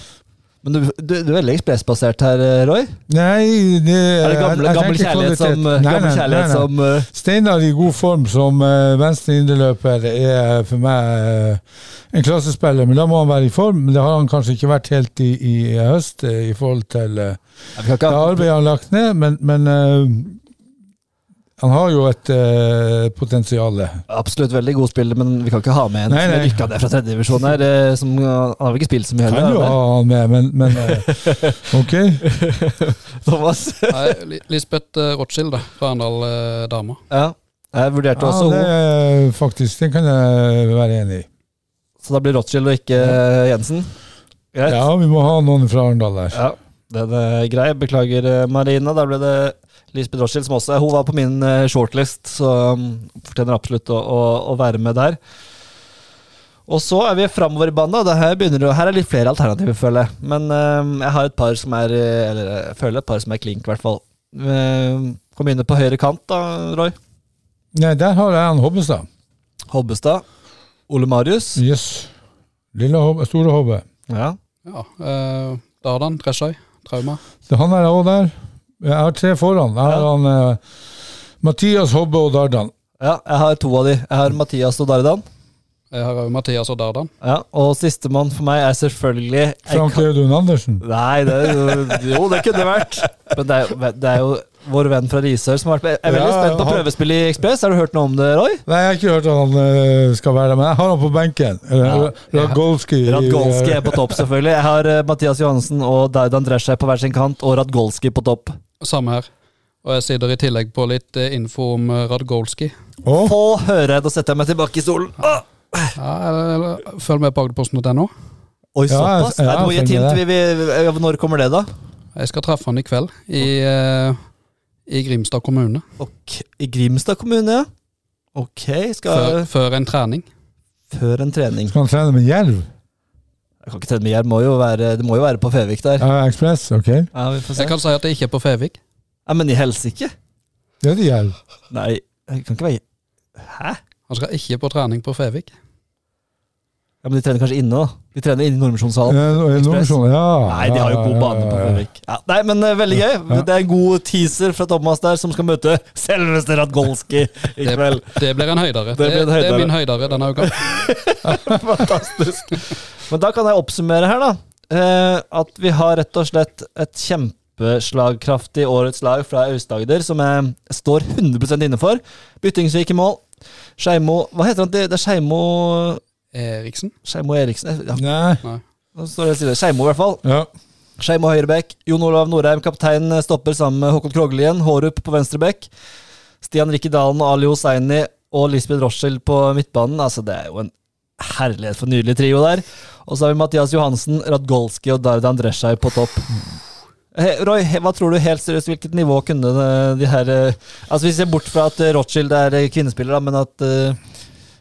Men du, du, du er veldig ekspressbasert her, eh, Roy. Nei, det Er det jeg gammel kjærlighet som, Nei, gammel nei, kjærlighet nei, nei. som uh, Steinar i god form som uh, venstre indreløper er for meg uh, en klassespiller, men da må han være i form. Men det har han kanskje ikke vært helt i, i høst eh, i forhold til uh, det arbeidet han har lagt ned, men, men eh, han har jo et uh, potensial. Absolutt veldig god spiller, men vi kan ikke ha med en Nei, som nei. rykka ned fra tredjedivisjon her. eh, Som, han har vel ikke spilt så mye heller? Kan jo ha han med, men, men eh, ok. Thomas? Nei, Lisbeth eh, Rothschild, da. Fra Arendal eh, Dama. Ja. Jeg vurderte Ja, også det henne, er faktisk, det kan jeg være enig i. så da blir Rothschild og ikke eh, Jensen. Greit. Ja, vi må ha noen fra Arendal der. Ja. Den er grei. Beklager, Marine. Marina. Da ble det Lisbeth Rothschild som også Hun var på min eh, shortlist, så um, fortjener absolutt å, å, å være med der. Og så er vi framover i banen. da. Det Her, begynner, det- her er litt flere alternativer, føler jeg. Men uh, jeg har et par som er eh, Eller jeg føler et par som er klink, i hvert fall. Uh, kan begynne på høyre kant, da, Roy. Nei, der har jeg han Hobbestad. Hobbestad. Ole Marius. Yes. Lille Hobbe, store Hobbe. Ja. Ja, eh, Dardan, Treshøy, Trauma. Så han er òg der. Jeg har tre foran. Jeg har Ja. han eh, Mathias Hobbe og Dardan. ja, jeg har to av de. Jeg har Mathias og Dardan. Jeg har òg Mathias og Dardan. Ja, Og sistemann for meg er selvfølgelig jeg Frank kan- Audun Andersen. Nei, det, er jo- jo, det kunne det vært. Men det er, jo- det er jo vår venn fra Risør som har vært er veldig Ja, spent på han- prøvespill i Ekspress. Har du hørt noe om det, Roy? Nei, jeg har ikke hørt at han eh, skal være der, men jeg har han på benken. Radgolski. Radgolski er på topp, selvfølgelig. Jeg har eh, Mathias Johansen og Dardan Drescher på hver sin kant, og Radgolski på topp. Samme her. Og jeg sitter i tillegg på litt eh, info om eh, Radgolski. Oh. Få høre! Da setter jeg meg tilbake i stolen. Ah! Ja, følg med på Agderposten.no. Oi, såpass? ja, jeg, jeg, jeg, når kommer det, da? Jeg skal treffe han i kveld i, eh, i Grimstad kommune. Ok, I Grimstad kommune, ja. Ok, skal Før, før en trening. Før en trening. skal han trene med jerv? Jeg kan ikke trene med jerv, må jo være- det må jo være på Fevik der. Ja, Ekspress, ok. Ja, vi får se. Jeg kan si at det ikke er på Fevik. Ja, men i helsike? Det er det jerv. Nei, jeg kan ikke være Hæ? Han skal ikke på trening på Fevik. Ja, Men de trener kanskje inne, da? De trener inne i Nordmisjonssalen. Ja, Nordmisjon, ja. Nei, de har jo god bane på Føvik. Ja, nei, men uh, veldig gøy. Det er en god teaser fra Thomas der, som skal møte selveste Radgolski i kveld. det blir en høydere. Det Det, blir en det, er min høydere denne uka. Fantastisk. Men da kan jeg oppsummere her, da. Eh, at vi har rett og slett et kjempeslagkraftig årets lag fra Aust-Agder, som jeg står 100% inne for. Byttingsvik i mål. Skeimo Hva heter han? Det det er Skeimo Eriksen? Skeimo Eriksen? Ja, Nei. nå står det stille. Skeimo, i hvert fall. Ja. Skeimo høyrebekk. Jon Olav Norheim, kaptein, stopper sammen med Håkon Kroglien. Hårup på venstre bekk. Stian Rikke Dalen og Ali Hosseini og Lisbeth Rothschild på midtbanen. Altså, det er jo en herlighet for en nydelig trio der. Og så har vi Mathias Johansen, Radgolski og Dardan Drescher på topp. Roy, hva tror du helt seriøst, hvilket nivå kunne de her eh, Altså Vi ser bort fra at Rothschild er kvinnespiller, da, men at eh,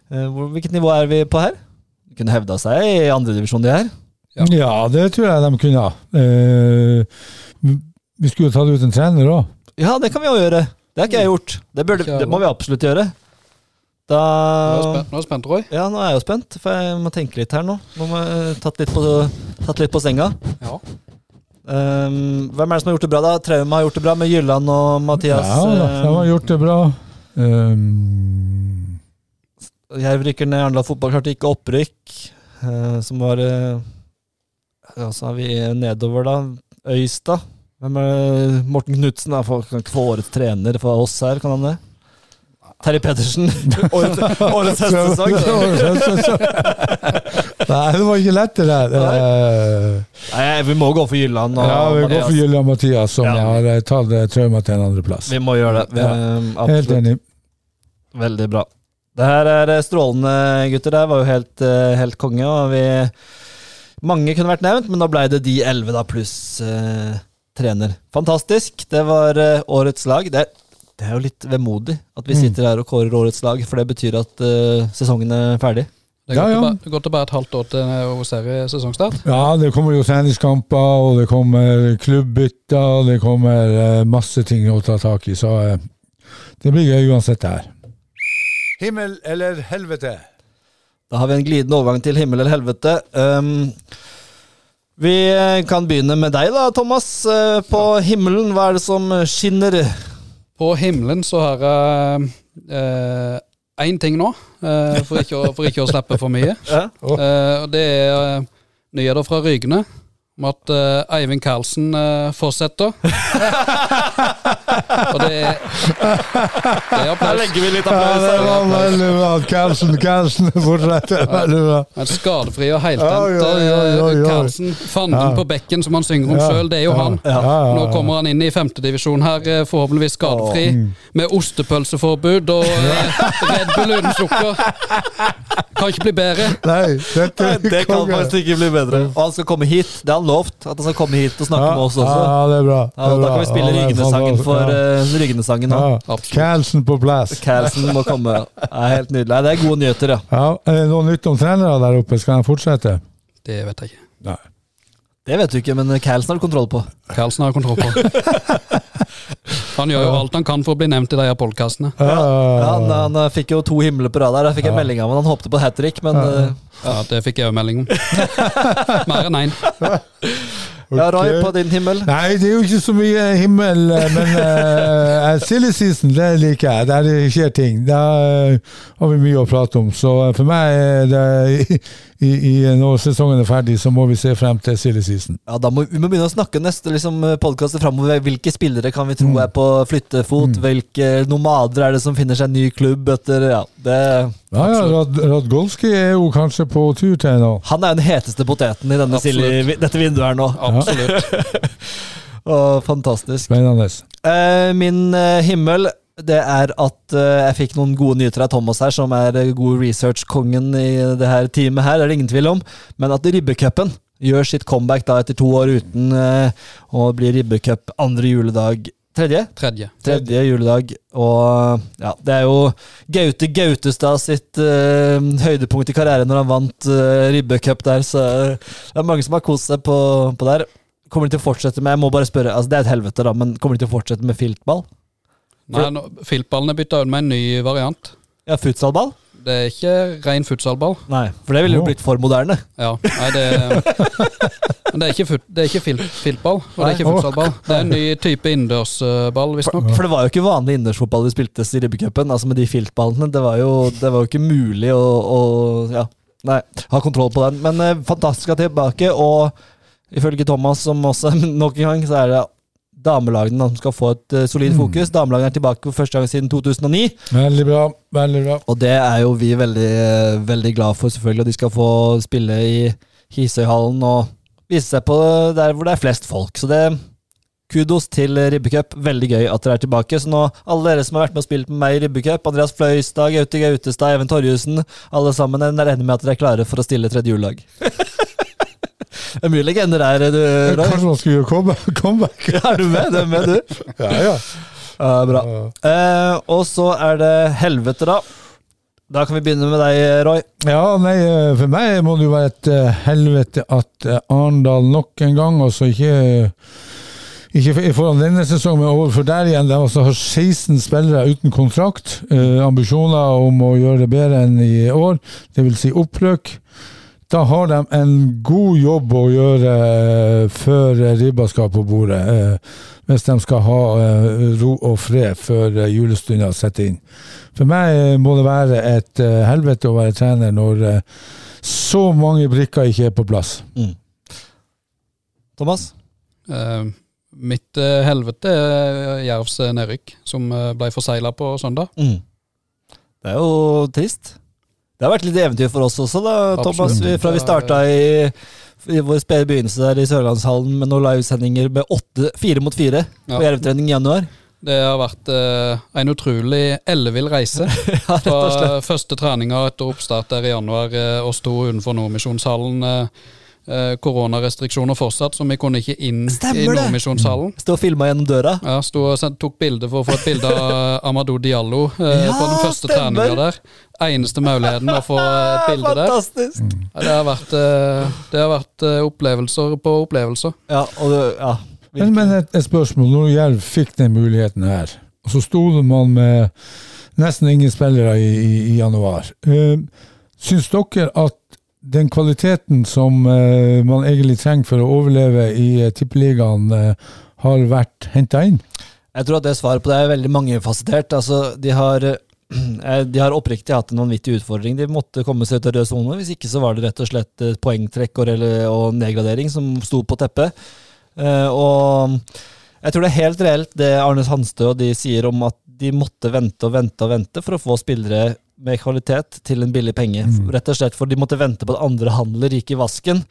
Hvilket nivå er vi på her? De kunne hevda seg i andredivisjon, de her. Ja. ja, det tror jeg de kunne. Eh, vi skulle jo tatt ut en trener òg. Ja, det kan vi jo gjøre. Det har ikke jeg gjort. Det, burde, det må vi absolutt gjøre. Nå er Da nå er jeg spent Roy. Ja, nå er jeg jo spent, for jeg må tenke litt her nå. Nå må jeg tatt litt på, tatt litt på senga. Ja. Um, hvem er det som har gjort det bra, da? Trauma har gjort det bra med Gylland og Mathias. Ja, de har gjort det bra. Um, Jerv rykker ned, Arendal fotball klarte ikke opprykk. eh, som var eh, Ja, så har vi nedover, da. Øystad. Hvem er? Morten Knutsen er kan ikke få årets trener for oss her, kan han det? Terje Pedersen. Årets, årets høstsesong. Nei, det var ikke lett, det der. Nei. Nei, vi må gå for Gylland Og ja, vi går for for og Mathias, som Ja. har eh, tatt eh, trauma til en andreplass. Vi må gjøre det. Vi, Ja. Helt enig. Veldig bra. Det her er eh, strålende, gutter. Det var jo helt, eh, helt konge. Og vi Mange kunne vært nevnt, men da ble det de elleve, da, pluss eh, trener. Fantastisk. Det var eh, årets lag. Det, det er jo litt vemodig at vi Mm. sitter her og kårer årets lag, for det betyr at eh, sesongen er ferdig. Det Ja, går, ja. Det går tilbake et halvt år til seriesesongstart. Ja, det kommer jo treningskamper, og det kommer klubbbytter, og det kommer eh, masse ting å ta tak i, så det blir gøy uansett det her. Himmel eller helvete? Da har vi en glidende overgang til himmel eller helvete. Um, vi kan begynne med deg, da, Thomas. Eh, På himmelen, hva er det som skinner? På himmelen så har jeg én ting nå, uh, for, ikke å, for ikke å slippe for mye. Ja. Eh, og det er nyheter fra Rygene om at uh, Eivind Karlsen uh, fortsetter. Og det, er, det er Da applaus. legger vi litt Ja, applaus det her. var veldig bra. Karlsen, Karlsen fortsetter. Veldig bra. En skadefri og Oi, heiltent Karlsen. Fanden Ja. på bekken, som han synger om Ja. sjøl. Det er jo Ja. han. Ja, ja, ja. Nå kommer han inn i femtedivisjon her, eh, forhåpentligvis skadefri, Mm. med ostepølseforbud og uh, Red Bull uten sukker. Kan ikke bli bedre. Nei, dette Nei, er Det kan faktisk ikke bli bedre. Og han skal komme hit. Det er han lovt. At han skal komme hit og snakke Ja, med oss også. Ja, det er bra. Ja, da kan vi spille Ja, det er Ryggene-sangen for uh, Ryggene-sangen nå. Ja. Carlsen på plass. Carlsen må komme. Er helt nydelig. Det er gode nyheter, ja. Ja, er det noe nytt om trenere der oppe? Skal de fortsette? Det vet jeg ikke. Nei. Det vet du ikke, men Carlsen har du kontroll på. Carlsen har kontroll på. Han gjør jo alt han kan for å bli nevnt i de her podkastene. Ja, han, han eh, fikk jo to himler på rad der. Jeg fikk en Ja. melding av han. Han håpte på hat trick, men ja. Ja, det fikk jeg jo melding om. Mer enn én. ja, Roy, på din himmel. Nei, det er jo ikke så mye himmel, eh, men uh, silly season, det liker jeg. Der det skjer ting. Da eh, har vi mye å prate om. Så eh, for meg er det i, i, når sesongen er ferdig, så må vi se frem til silly season. Ja, da må Vi må begynne å snakke neste liksom, podkast framover. Hvilke spillere kan vi tro er på flyttefot? Hvilke nomader er det som finner seg en ny klubb etter Ja, det Ja, ja, Rad, Radgolski er jo kanskje på tur til nå. Han er den heteste poteten i denne silly, dette vinduet her nå. Absolutt. Og fantastisk. Spennende. Eh, min eh, himmel det er at eh, jeg fikk noen gode nyheter av Thomas her, som er eh, god research-kongen i det her teamet her, det er det ingen tvil om. Men at ribbecupen gjør sitt comeback da etter to år uten eh, å bli ribbecup andre juledag. Tredje? Tredje. Tredje juledag. Og ja, det er jo Gaute Gautestad sitt uh, høydepunkt i karrieren når han vant uh, ribbecup der, så det er mange som har kost seg på, på der. Kommer de til å fortsette med Jeg må bare spørre, altså det er et helvete, da, men kommer de til å fortsette med filtball? Nei, no, Filtballen er bytta ut med en ny variant. Ja, futsalball? Det er ikke ren futsalball. Nei, for det ville jo blitt for moderne. Ja, nei, det Men det er ikke, fut, det er ikke fil, filtball, og det er ikke futsalball. Det er en ny type innendørsball, visstnok. For det var jo ikke vanlig innendørsfotball vi spiltes i ribbecupen, altså med de filtballene. Det var jo, det var jo ikke mulig å, å ja, nei, ha kontroll på den. Men eh, fantastisk at de er tilbake, og ifølge Thomas, som også nok en gang, så er det damelagene som skal få et uh, solid fokus. Damelagene er tilbake for første gang siden 2009. Veldig bra. veldig bra. Og det er jo vi veldig, veldig glad for, selvfølgelig. Og de skal få spille i Hisøyhallen og vise seg på der hvor det er flest folk. Så det Kudos til Ribbecup. Veldig gøy at dere er tilbake. Så nå, alle dere som har vært med og spilt med meg i Ribbecup, Andreas Fløystad, Gaute Gautestad, Even Torjussen, alle sammen, jeg regner med at dere er klare for å stille tredje julelag. det er mye legender der, du, Roy. Kanskje man skulle gjøre comeback? comeback. Er du med? Det er med, du? Ja, ja. Ja, bra. Eh, og så er det helvete, da. Da kan vi begynne med deg, Roy. Ja, nei, eh, for meg må det jo være et eh, helvete at eh, Arendal nok en gang, altså ikke ikke foran denne sesongen, men overfor der igjen. De altså har 16 spillere uten kontrakt. Eh, ambisjoner om å gjøre det bedre enn i år, dvs. Si opprykk. Da har de en god jobb å gjøre eh, før ribba skal på bordet. eh, hvis de skal ha eh, ro og fred før julestunda setter inn. For meg må det være et helvete å være trener når så mange brikker ikke er på plass. Thomas? Eh, mitt helvete er Jervs nedrykk, som uh, ble forsegla på søndag. Mm. Det er jo trist. Det har vært litt eventyr for oss også, da, Thomas. Absolutt. Vi, fra vi starta i, i vår spede begynnelse der i Sørlandshallen med noen livesendinger med åtte, fire mot fire på Ja. Jervtrening i januar. Det har vært eh, en utrolig ellevill reise. Ja. Fra første treninga etter oppstart der i januar eh, og sto utenfor Nordmisjonshallen. eh, Koronarestriksjoner fortsatt, så vi kunne ikke inn Stemmer i! Nordmisjonshallen. Stå og filma gjennom døra. Ja, sto og tok bilde for å få et bilde av Amadou Diallo eh, Ja, på den første treninga der. Eneste muligheten å få et bilde der. Fantastisk! Ja, det har vært, eh, det har vært eh, opplevelser på opplevelser. Ja, og det- ja. Men, men et, et spørsmål. Når Jerv fikk den muligheten her, og så sto man med nesten ingen spillere i, i, i januar. Uh, Syns dere at den kvaliteten som uh, man egentlig trenger for å overleve i uh, Tippeligaen, uh, har vært henta inn? Jeg tror at det svaret på det er veldig mangefasettert. Altså, de har de har oppriktig hatt en vanvittig utfordring. De måtte komme seg ut av rød sone. Hvis ikke så var det rett og slett poengtrekk og, og nedgradering som sto på teppet. Og Jeg tror det er helt reelt det Arnes Hanstø og de sier om at de måtte vente og vente og vente for å få spillere med kvalitet til en billig penge. Rett og slett for de måtte vente på at andre handler gikk i vasken.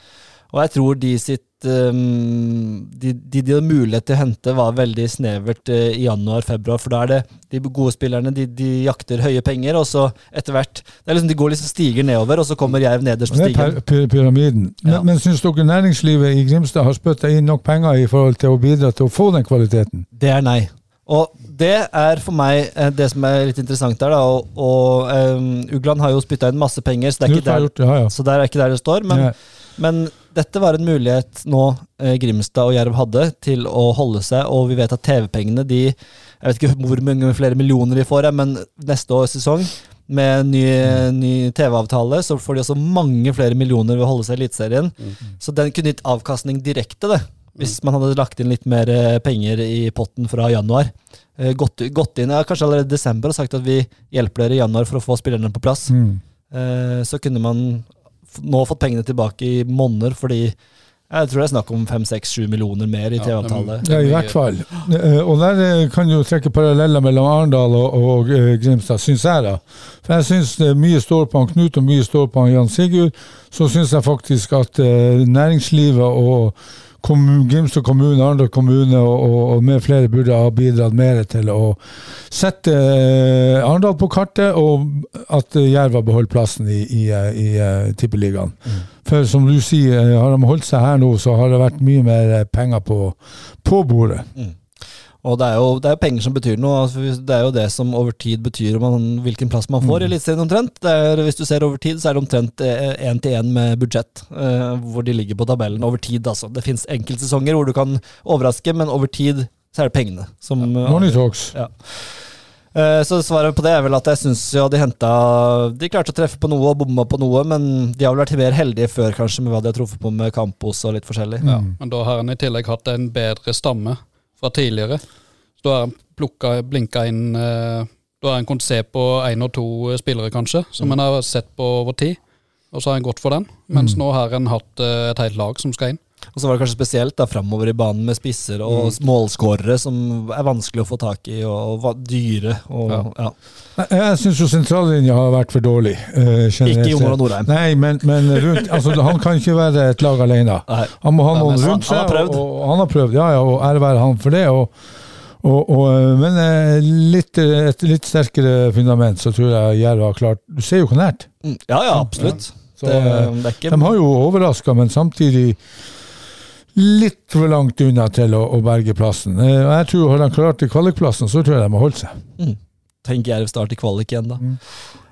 Og jeg tror de sitt um, de, de de hadde mulighet til å hente, var veldig snevert uh, i januar-februar. For da er det de gode spillerne, de, de jakter høye penger, og så etter hvert det er liksom, De går liksom stiger nedover, og så kommer Jerv nederst på stigen. py- py- pyramiden. Men, Ja. men syns dere næringslivet i Grimstad har spytta inn nok penger i forhold til å bidra til å få den kvaliteten? Det er nei. Og det er for meg eh, det som er litt interessant der. da, og, og um, Ugland har jo spytta inn masse penger, så det er ikke der, gjort ja, ja. så der er ikke der det står. Men, men dette var en mulighet nå eh, Grimstad og Jerv hadde til å holde seg, og vi vet at TV-pengene de Jeg vet ikke hvor mange flere millioner de får, men neste års sesong med ny, ny TV-avtale, så får de også mange flere millioner ved å holde seg i Eliteserien. Så den kunne gitt avkastning direkte, det. Hvis man hadde lagt inn litt mer eh, penger i potten fra januar. Eh, Gått, gått inn ja, kanskje allerede i desember og sagt at vi hjelper dere i januar for å få spillerne på plass. Mm. Eh, Så kunne man nå fått pengene tilbake i måneder, fordi jeg tror det er snakk om fem, seks, sju millioner mer i TV-avtale. Ja, i hvert fall. Og der kan du trekke paralleller mellom Arendal og, og Grimstad, syns jeg. da. For jeg syns mye står på han Knut og mye står på han Jan Sigurd. Så syns jeg faktisk at næringslivet og Grimstad kommune, Arendal kommune og, og, og med flere burde ha bidratt mer til å sette eh, Arendal på kartet, og at eh, Jerv har beholdt plassen i, i, i, i Tippeligaen. Mm. For som du sier, eh, har de holdt seg her nå, så har det vært mye mer eh, penger på, på bordet. Og det er, jo, det er jo penger som betyr noe. Altså, det er jo det som over tid betyr man, hvilken plass man får i Eliteserien omtrent. Det er, hvis du ser over tid, så er det omtrent én til én med budsjett, uh, hvor de ligger på tabellen. Over tid, altså. Det fins enkeltsesonger hvor du kan overraske, men over tid så er det pengene som uh, Money talks. Ja. Eh, Så svaret på det er vel at jeg syns ja, de henta De klarte å treffe på noe og bomma på noe, men de har vel vært mer heldige før, kanskje, med hva de har truffet på med Campos og litt forskjellig. Ja, men da har han i tillegg hatt en bedre stamme fra tidligere. Så da har han plukka, blinka inn eh, Da har han kunnet se på én og to eh, spillere, kanskje, som han har sett på over tid. Og så har han gått for den. Mens nå har han hatt eh, et helt lag som skal inn. Og så var det kanskje spesielt da framover i banen med spisser og målskårere som er vanskelig å få tak i, og, og dyre. Og, Ja. ja. Jeg, syns jo sentrallinja har vært for dårlig. Uh, Ikke Jon og Nordheim Norheim. Nei, men, men rundt, altså, han kan ikke være et lag alene. Nei. Han må ha noen rundt seg. han har prøvd. Og, og han har prøvd, ja, ja, og ære være han for det. Og, og, og, eh, men eh, litt, et litt sterkere fundament, så tror jeg Jerv har klart Du ser jo hvor nært. Mm, Ja, ja, absolutt. Så, det, det er ikke De har jo overraska, men samtidig litt for langt unna til å, å berge plassen. Eh, jeg tror Har de klart kvalikplassen, så tror jeg de har holdt seg. Tenk Jerv start i kvalik igjen, da. Mm.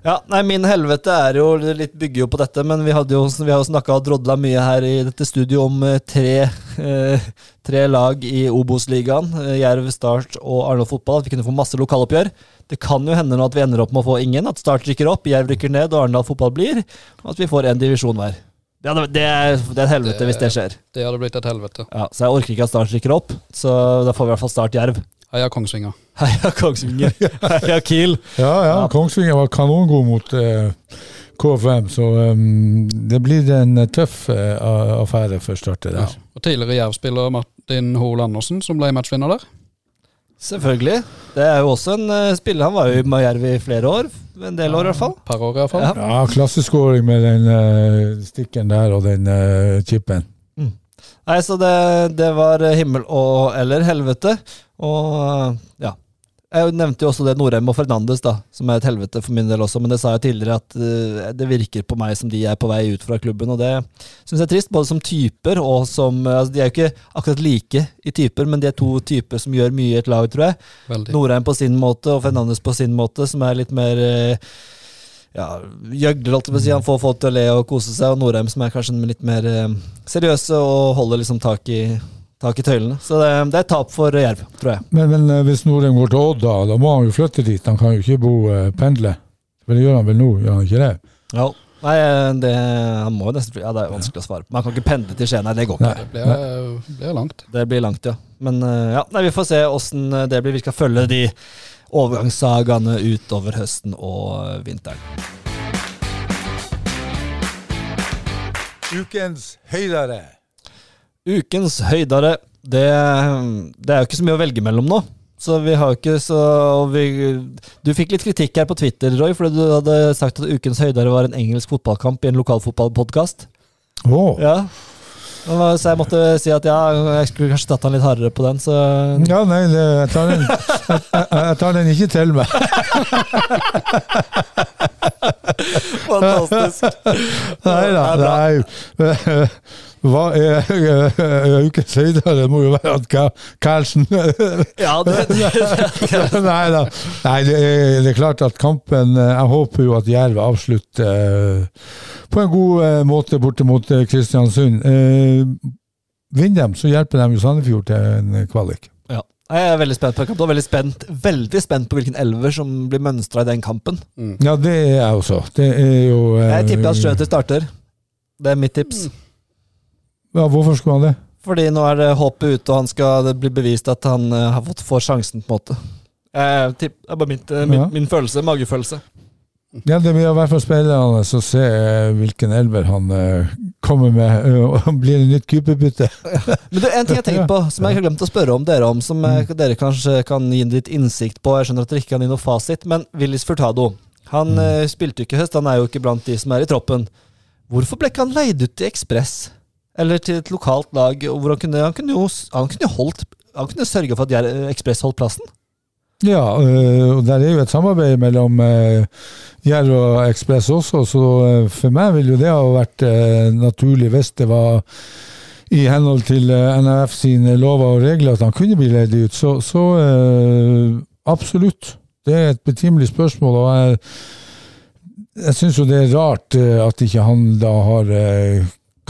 Ja, nei, Min helvete er jo litt bygger jo på dette, men vi, hadde jo, vi har jo snakka og drodla mye her i dette studio om eh, tre, eh, tre lag i Obos-ligaen. Eh, Jerv, Start og Arendal Fotball. At vi kunne få masse lokaloppgjør. Det kan jo hende nå at vi ender opp med å få ingen. At Start rykker opp, Jerv rykker ned og Arendal Fotball blir. Og at vi får én divisjon hver. Det, hadde- det, er, det er et helvete hvis det skjer. Det hadde blitt et helvete. Ja, så jeg orker ikke at Start rykker opp, så da får vi i hvert fall Start Jerv. Heia Kongsvinger. Heia Kongsvinger. Heia Kiel. Ja, ja, Ja. Kongsvinger var kanongod mot eh, KFM, så um, det blir en tøff eh, affære for Start. det Ja. Og tidligere Jerv-spiller Martin Hoel Andersen, som ble matchvinner der. Selvfølgelig. Det er jo også en uh, spiller. Han var jo i Majerv i flere år. En del år, i hvert fall. Par år, iallfall. Ja. Ja, klasseskåring med den uh, stikken der og den uh, chipen. Nei, så det, det var himmel og eller helvete. Og uh, ja. Jeg nevnte jo også det Norheim og Fernandes, da, som er et helvete for min del også. Men det sa jeg tidligere, at uh, det virker på meg som de er på vei ut fra klubben. Og det syns jeg er trist, både som typer og som uh, altså De er jo ikke akkurat like i typer, men de er to typer som gjør mye i et lag, tror jeg. Veldig. Norheim på sin måte og Fernandes på sin måte, som er litt mer eh, ja, gjøgler, alt si. Han får folk til å le og kose seg, og Norheim som er kanskje litt mer eh, seriøse og holder liksom tak i, tak i tøylene. Så det, det er tap for Jerv, tror jeg. Men, men eh, hvis Norheim går til Odd, da, da må han jo flytte dit. Han kan jo ikke bo eh, pendle. Men det gjør han vel nå, gjør han ikke det? Ja. Nei, eh, det, han må jo nesten Ja, det er vanskelig å svare på. Man kan ikke pendle til Skien, nei, det går ikke. Nei. Det blir, blir langt. Det blir langt, ja. Men eh, ja, nei, vi får se åssen det blir. Vi skal følge de overgangssagaene utover høsten og eh, vinteren. Ukens høydere. Ukens høydare. Det, det er jo ikke så mye å velge mellom nå. Så vi har jo ikke så vi, Du fikk litt kritikk her på Twitter, Roy, fordi du hadde sagt at ukens høydare var en engelsk fotballkamp i en lokalfotballpodkast. Åh. Ja. Så jeg måtte si at ja, jeg skulle kanskje tatt han litt hardere på den, så Ja, nei, det, jeg, tar den, jeg, jeg, jeg tar den ikke til meg. Fantastisk. Nei da. Det er bra. Nei. Hva er ukens høyde? Det må jo være at Carlsen Karlsen Ja, det, Nei da. Nei, det er, det er klart at kampen eh, Jeg håper jo at Jerv avslutter eh, på en god eh, måte borte mot Kristiansund. Eh, Vinner dem, så hjelper de jo Sandefjord til en kvalik. ja. Jeg er veldig spent på kampen, og veldig spent, veldig spent på hvilken elver som blir mønstra i den kampen. Ja, det er jeg også. Det er jo eh, Jeg tipper at Schøter starter. Det er mitt tips. Ja, hvorfor skulle han det? Fordi nå er det håpet ute, og han skal blir bevist at han eh, har fått får sjansen, på en måte. Jeg tipp, det er bare mitt, eh, min, Ja. min følelse. Magefølelse. Ja, Det blir i hvert fall spennende å se eh, hvilken elver han eh, kommer med. eh, og Blir det nytt keeperbytte? Men det er en ting jeg tenkte på, som jeg har glemt å spørre om dere om, som eh, dere kanskje kan gi litt innsikt på. Jeg skjønner at dere ikke kan gi noe fasit, men Willis Furtado Han mm. spilte jo ikke høst, han er jo ikke blant de som er i troppen. Hvorfor ble ikke han leid ut til Ekspress? Eller til et lokalt lag? Hvor han, kunne, han kunne jo han kunne holdt Han kunne sørge for at Jer- Ekspress holdt plassen. Ja, øh, og der er jo et samarbeid mellom øh, Jerv og Ekspress også, så for meg ville jo det ha vært naturlig hvis det var i henhold til NRF sine lover og regler at han kunne bli leid ut. Så, så absolutt. Det er et betimelig spørsmål, og jeg, jeg syns jo det er rart at ikke han da har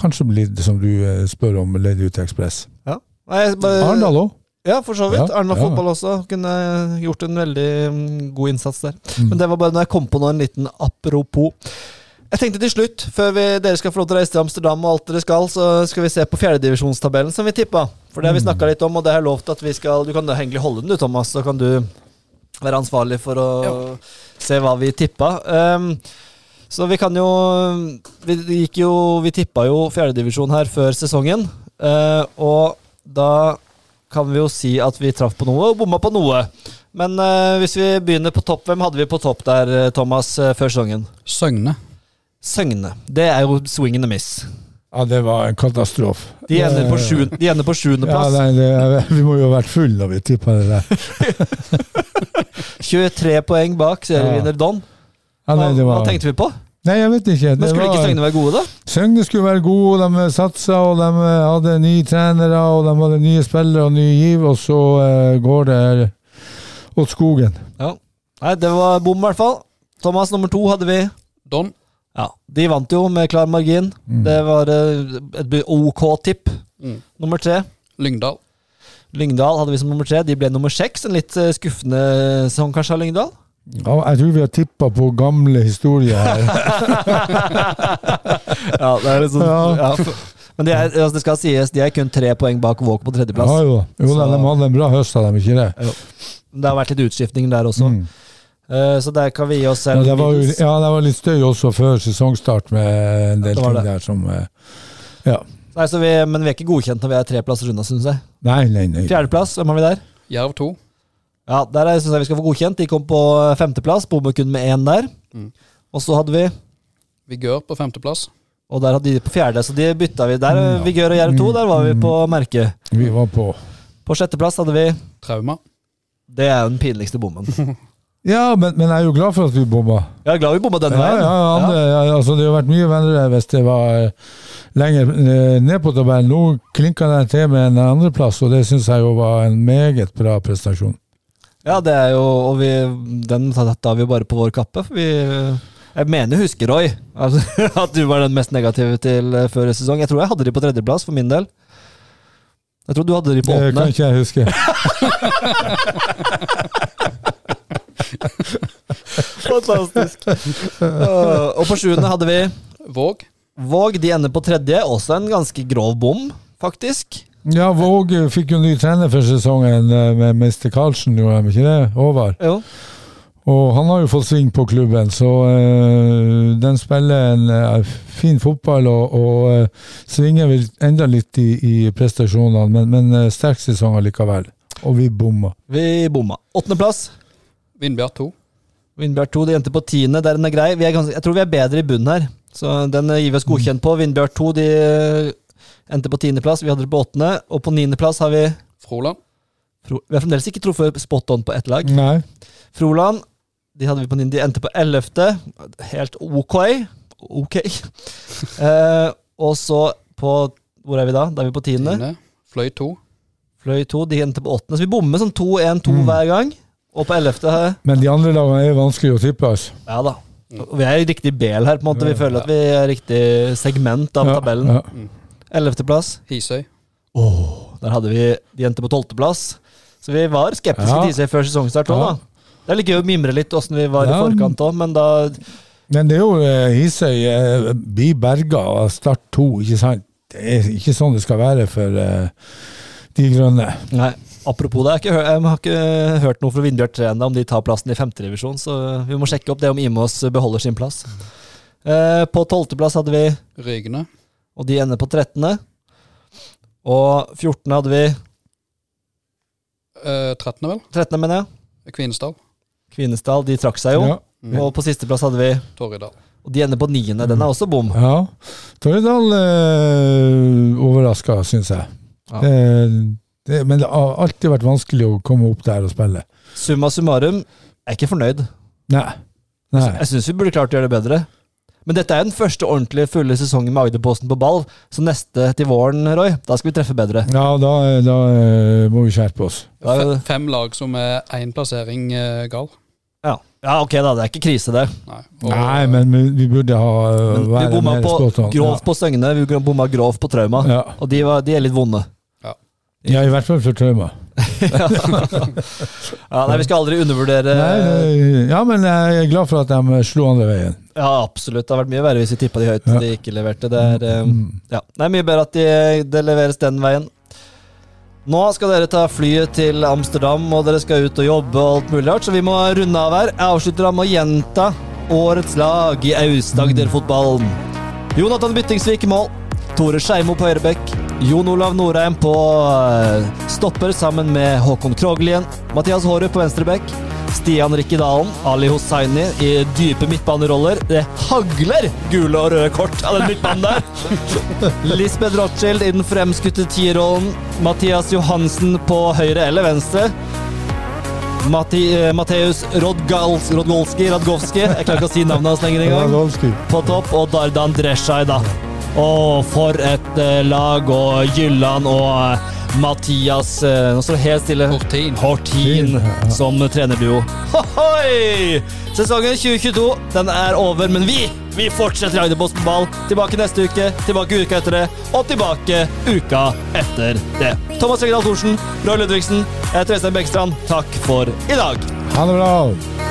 øh, blir det som du øh, spør om, leid ut til Ekspress. Ja. Arendal òg. Ja, for så vidt. Ja, Arendal ja. fotball også kunne gjort en veldig mm, god innsats der. Mm. Men det var bare når jeg kom på nå en liten apropos. Jeg tenkte til slutt, før vi, dere skal få lov til å reise til Amsterdam, og alt dere skal, så skal vi se på fjerdedivisjonstabellen som vi tippa. For det har vi Mm. snakka litt om, og det har jeg lovt at vi skal Du kan da egentlig holde den du, Thomas, så kan du være ansvarlig for å se hva vi tippa. Um, så vi kan jo Vi gikk jo Vi tippa jo fjerdedivisjon her før sesongen, eh, og da kan vi jo si at vi traff på noe og bomma på noe. Men eh, hvis vi begynner på topp, hvem hadde vi på topp der, eh, Thomas, eh, før sesongen? Søgne. Søgne. Det er jo swing and a miss. Ja, det var en katastrofe. De ender på, sju, de ender på Ja, nei, det, vi må jo ha vært fulle når vi tippa det der. 23 poeng bak serievinner Don. Ja, nei, var, hva tenkte vi på? Nei, jeg vet ikke. Men skulle Skulle ikke Søgne være gode, da? Søgne skulle være gode, de satsa, og de hadde nye trenere, og de hadde nye spillere og nye giv, og så uh, går det åt skogen. Ja. Nei, det var bom, i hvert fall. Thomas nummer to hadde vi. Don. Ja, De vant jo med klar margin. Mm. Det var eh, et OK-tipp. Mm. Nummer tre. Lyngdal. Lyngdal hadde vi som nummer tre. De ble nummer seks. En litt eh, skuffende sesong kanskje av Lyngdal. Ja, jeg tror vi har tippa på gamle historier her. Ja, det er liksom, Ja. ja. Men det, er, altså det skal sies, de er kun tre poeng bak Walk på tredjeplass. Ja, jo, jo Så- de hadde en bra høst, hadde de ikke det? Det har vært litt utskiftning der også. Mm. Eh, så der kan vi gi oss Ja, det var ja, det var litt støy også før sesongstart med en del ting der som eh, Ja. Nei, så vi, Men vi er ikke godkjent når vi er tre plasser unna, syns jeg. Nei, nei, nei. Fjerdeplass, hvem har vi der? Jerv 2. Ja, Der syns jeg vi skal få godkjent. De kom på eh, femteplass, bommer kun med én der. Mm. Og så hadde vi Vigør på femteplass. Og der hadde de på fjerde, så de bytta vi. Der, Ja. Vigør og Jerv 2, der var vi på merket. Vi var på. På sjetteplass hadde vi Trauma. Det er jo den pinligste bommen. Ja, men, men jeg er jo glad for at vi bomma. Jeg er glad vi bomma denne Ja, veien. ja, andre, ja, altså det har vært mye vennere hvis det var eh, lenger eh, ned på tabellen. Nå klinka den til med en andreplass, og det syns jeg jo var en meget bra prestasjon. Ja, det er jo Og vi, den tar vi bare på vår kappe. For vi Jeg mener, husker Roy, altså, at du var den mest negative til eh, før sesong. Jeg tror jeg hadde de på tredjeplass, for min del. Jeg tror du hadde de på Det kan ikke jeg huske. Fantastisk. Uh, og på sjuende hadde vi Våg. Våg. De ender på tredje. Også en ganske grov bom, faktisk. Ja, Våg fikk jo ny trener for sesongen eh, med Mr. Karlsen, gjorde de ikke det? Håvard. Jo. Og han har jo fått sving på klubben, så uh, den spiller en uh, fin fotball og, og uh, svinger vel enda litt i, i prestasjonene, men, men sterk sesong allikevel. Og vi bomma. Vi bomma. Åttendeplass. Vindbjart 2. Vindbjart 2, de endte på tiende. der Den er grei. Vi er ganske, jeg tror vi er bedre i bunnen her, så den gir vi oss godkjent på. Vindbjart 2 de endte på tiendeplass, vi hadde det på åttende. Og på niendeplass har vi Froland. Fro- Vi har fremdeles ikke truffet spot on på ett lag. Nei. Froland de hadde vi på niende, de endte på ellevte. Helt ok. Ok. eh, og så på Hvor er vi da? Da er vi på tiende. Tiende. Fløy 2. Fløy 2, de endte på åttende. Så vi bommer sånn 2-1-2 Mm. hver gang. Og på ellevte her Men de andre lagene er vanskelig å tippe. Altså. Ja da. Vi er i riktig bel her, på en måte. Vi føler at vi er i riktig segment av Ja, tabellen. ja. Ellevteplass. Hisøy. Der hadde vi De jenter på tolvteplass. Så vi var skeptiske Ja. til Hisøy før sesongstart òg, Ja. da. Det er litt gøy å mimre litt åssen vi var Ja. i forkant òg, men da Men det er jo eh, Hisøy eh, blir berga av Start 2, ikke sant? Det er ikke sånn det skal være for uh, de grønne. Nei. Apropos det, jeg har ikke, jeg har ikke hørt noe fra Vindbjørn 3 ennå om de tar plassen i femtedivisjon, så vi må sjekke opp det om Imås beholder sin plass. Uh, på tolvteplass hadde vi Rygne. Og de ender på 13. Og 14. hadde vi Eh, 13. vel? 13. mener jeg. Kvinesdal. Kvinesdal. De trakk seg jo. Ja. Og på sisteplass hadde vi Torridal. Og de ender på 9. Den er også bom. ja. Torridal eh, overraska, syns jeg. Ja. Det, det, men det har alltid vært vanskelig å komme opp der og spille. Summa summarum jeg er ikke fornøyd. Nei. Nei. Jeg syns vi burde klart å gjøre det bedre. Men dette er den første ordentlige fulle sesongen med Agderposten på ball. Så neste til våren, Roy, da skal vi treffe bedre. Ja, da, da eh, må vi skjerpe oss. Da, Fem lag som er én plassering eh, gal. ja. ja, ok da. Det er ikke krise, det. Nei. Og, Nei, men vi, vi burde ha Men vi bomma på grovt på Søgne. Vi bomma grovt på Trauma. Ja. Og de, var, de er litt vonde. ja, i hvert fall for Trauma. Ja, nei, Vi skal aldri undervurdere Nei, ja, men jeg er glad for at de slo andre veien. Ja, absolutt. Det har vært mye verre hvis vi tippa de høyt Ja. de ikke leverte. Det er, eh, Mm. ja. det er mye bedre at de, det leveres den veien. Nå skal dere ta flyet til Amsterdam, og dere skal ut og jobbe og alt mulig rart, så vi må runde av her. Jeg avslutter med å gjenta årets lag i Aust-Agder-fotballen. Jonathan Byttingsvik i mål. Tore Skeimo på høyrebekk. Jon Olav Norheim på eh, stopper sammen med Håkon Kroglien. Mathias Hårud på venstrebekk. Stian Rikke Dalen, Ali Hosseini i dype midtbaneroller. Det hagler gule og røde kort av den midtbanen der. Lisbeth Rothschild i den fremskutte tierrollen. Mathias Johansen på høyre eller venstre. Matheus eh, Rodgals, Rodgolski, Radgowski, jeg klarer ikke å si navnet hans lenger engang på topp, og Dardan Dreshai, da. Å, for et eh, lag, og Gylland og eh, Mathias eh, Nå står det helt stille. Hortin. Hortin som trenerduo. Hohoi! Sesongen 2022 den er over, men vi vi fortsetter Agderposten ball. Tilbake neste uke, tilbake uka etter det, og tilbake uka etter det. Thomas Regedal Thorsen, Roy Ludvigsen, jeg heter Øystein Bekkstrand. Takk for i dag. Ha det bra!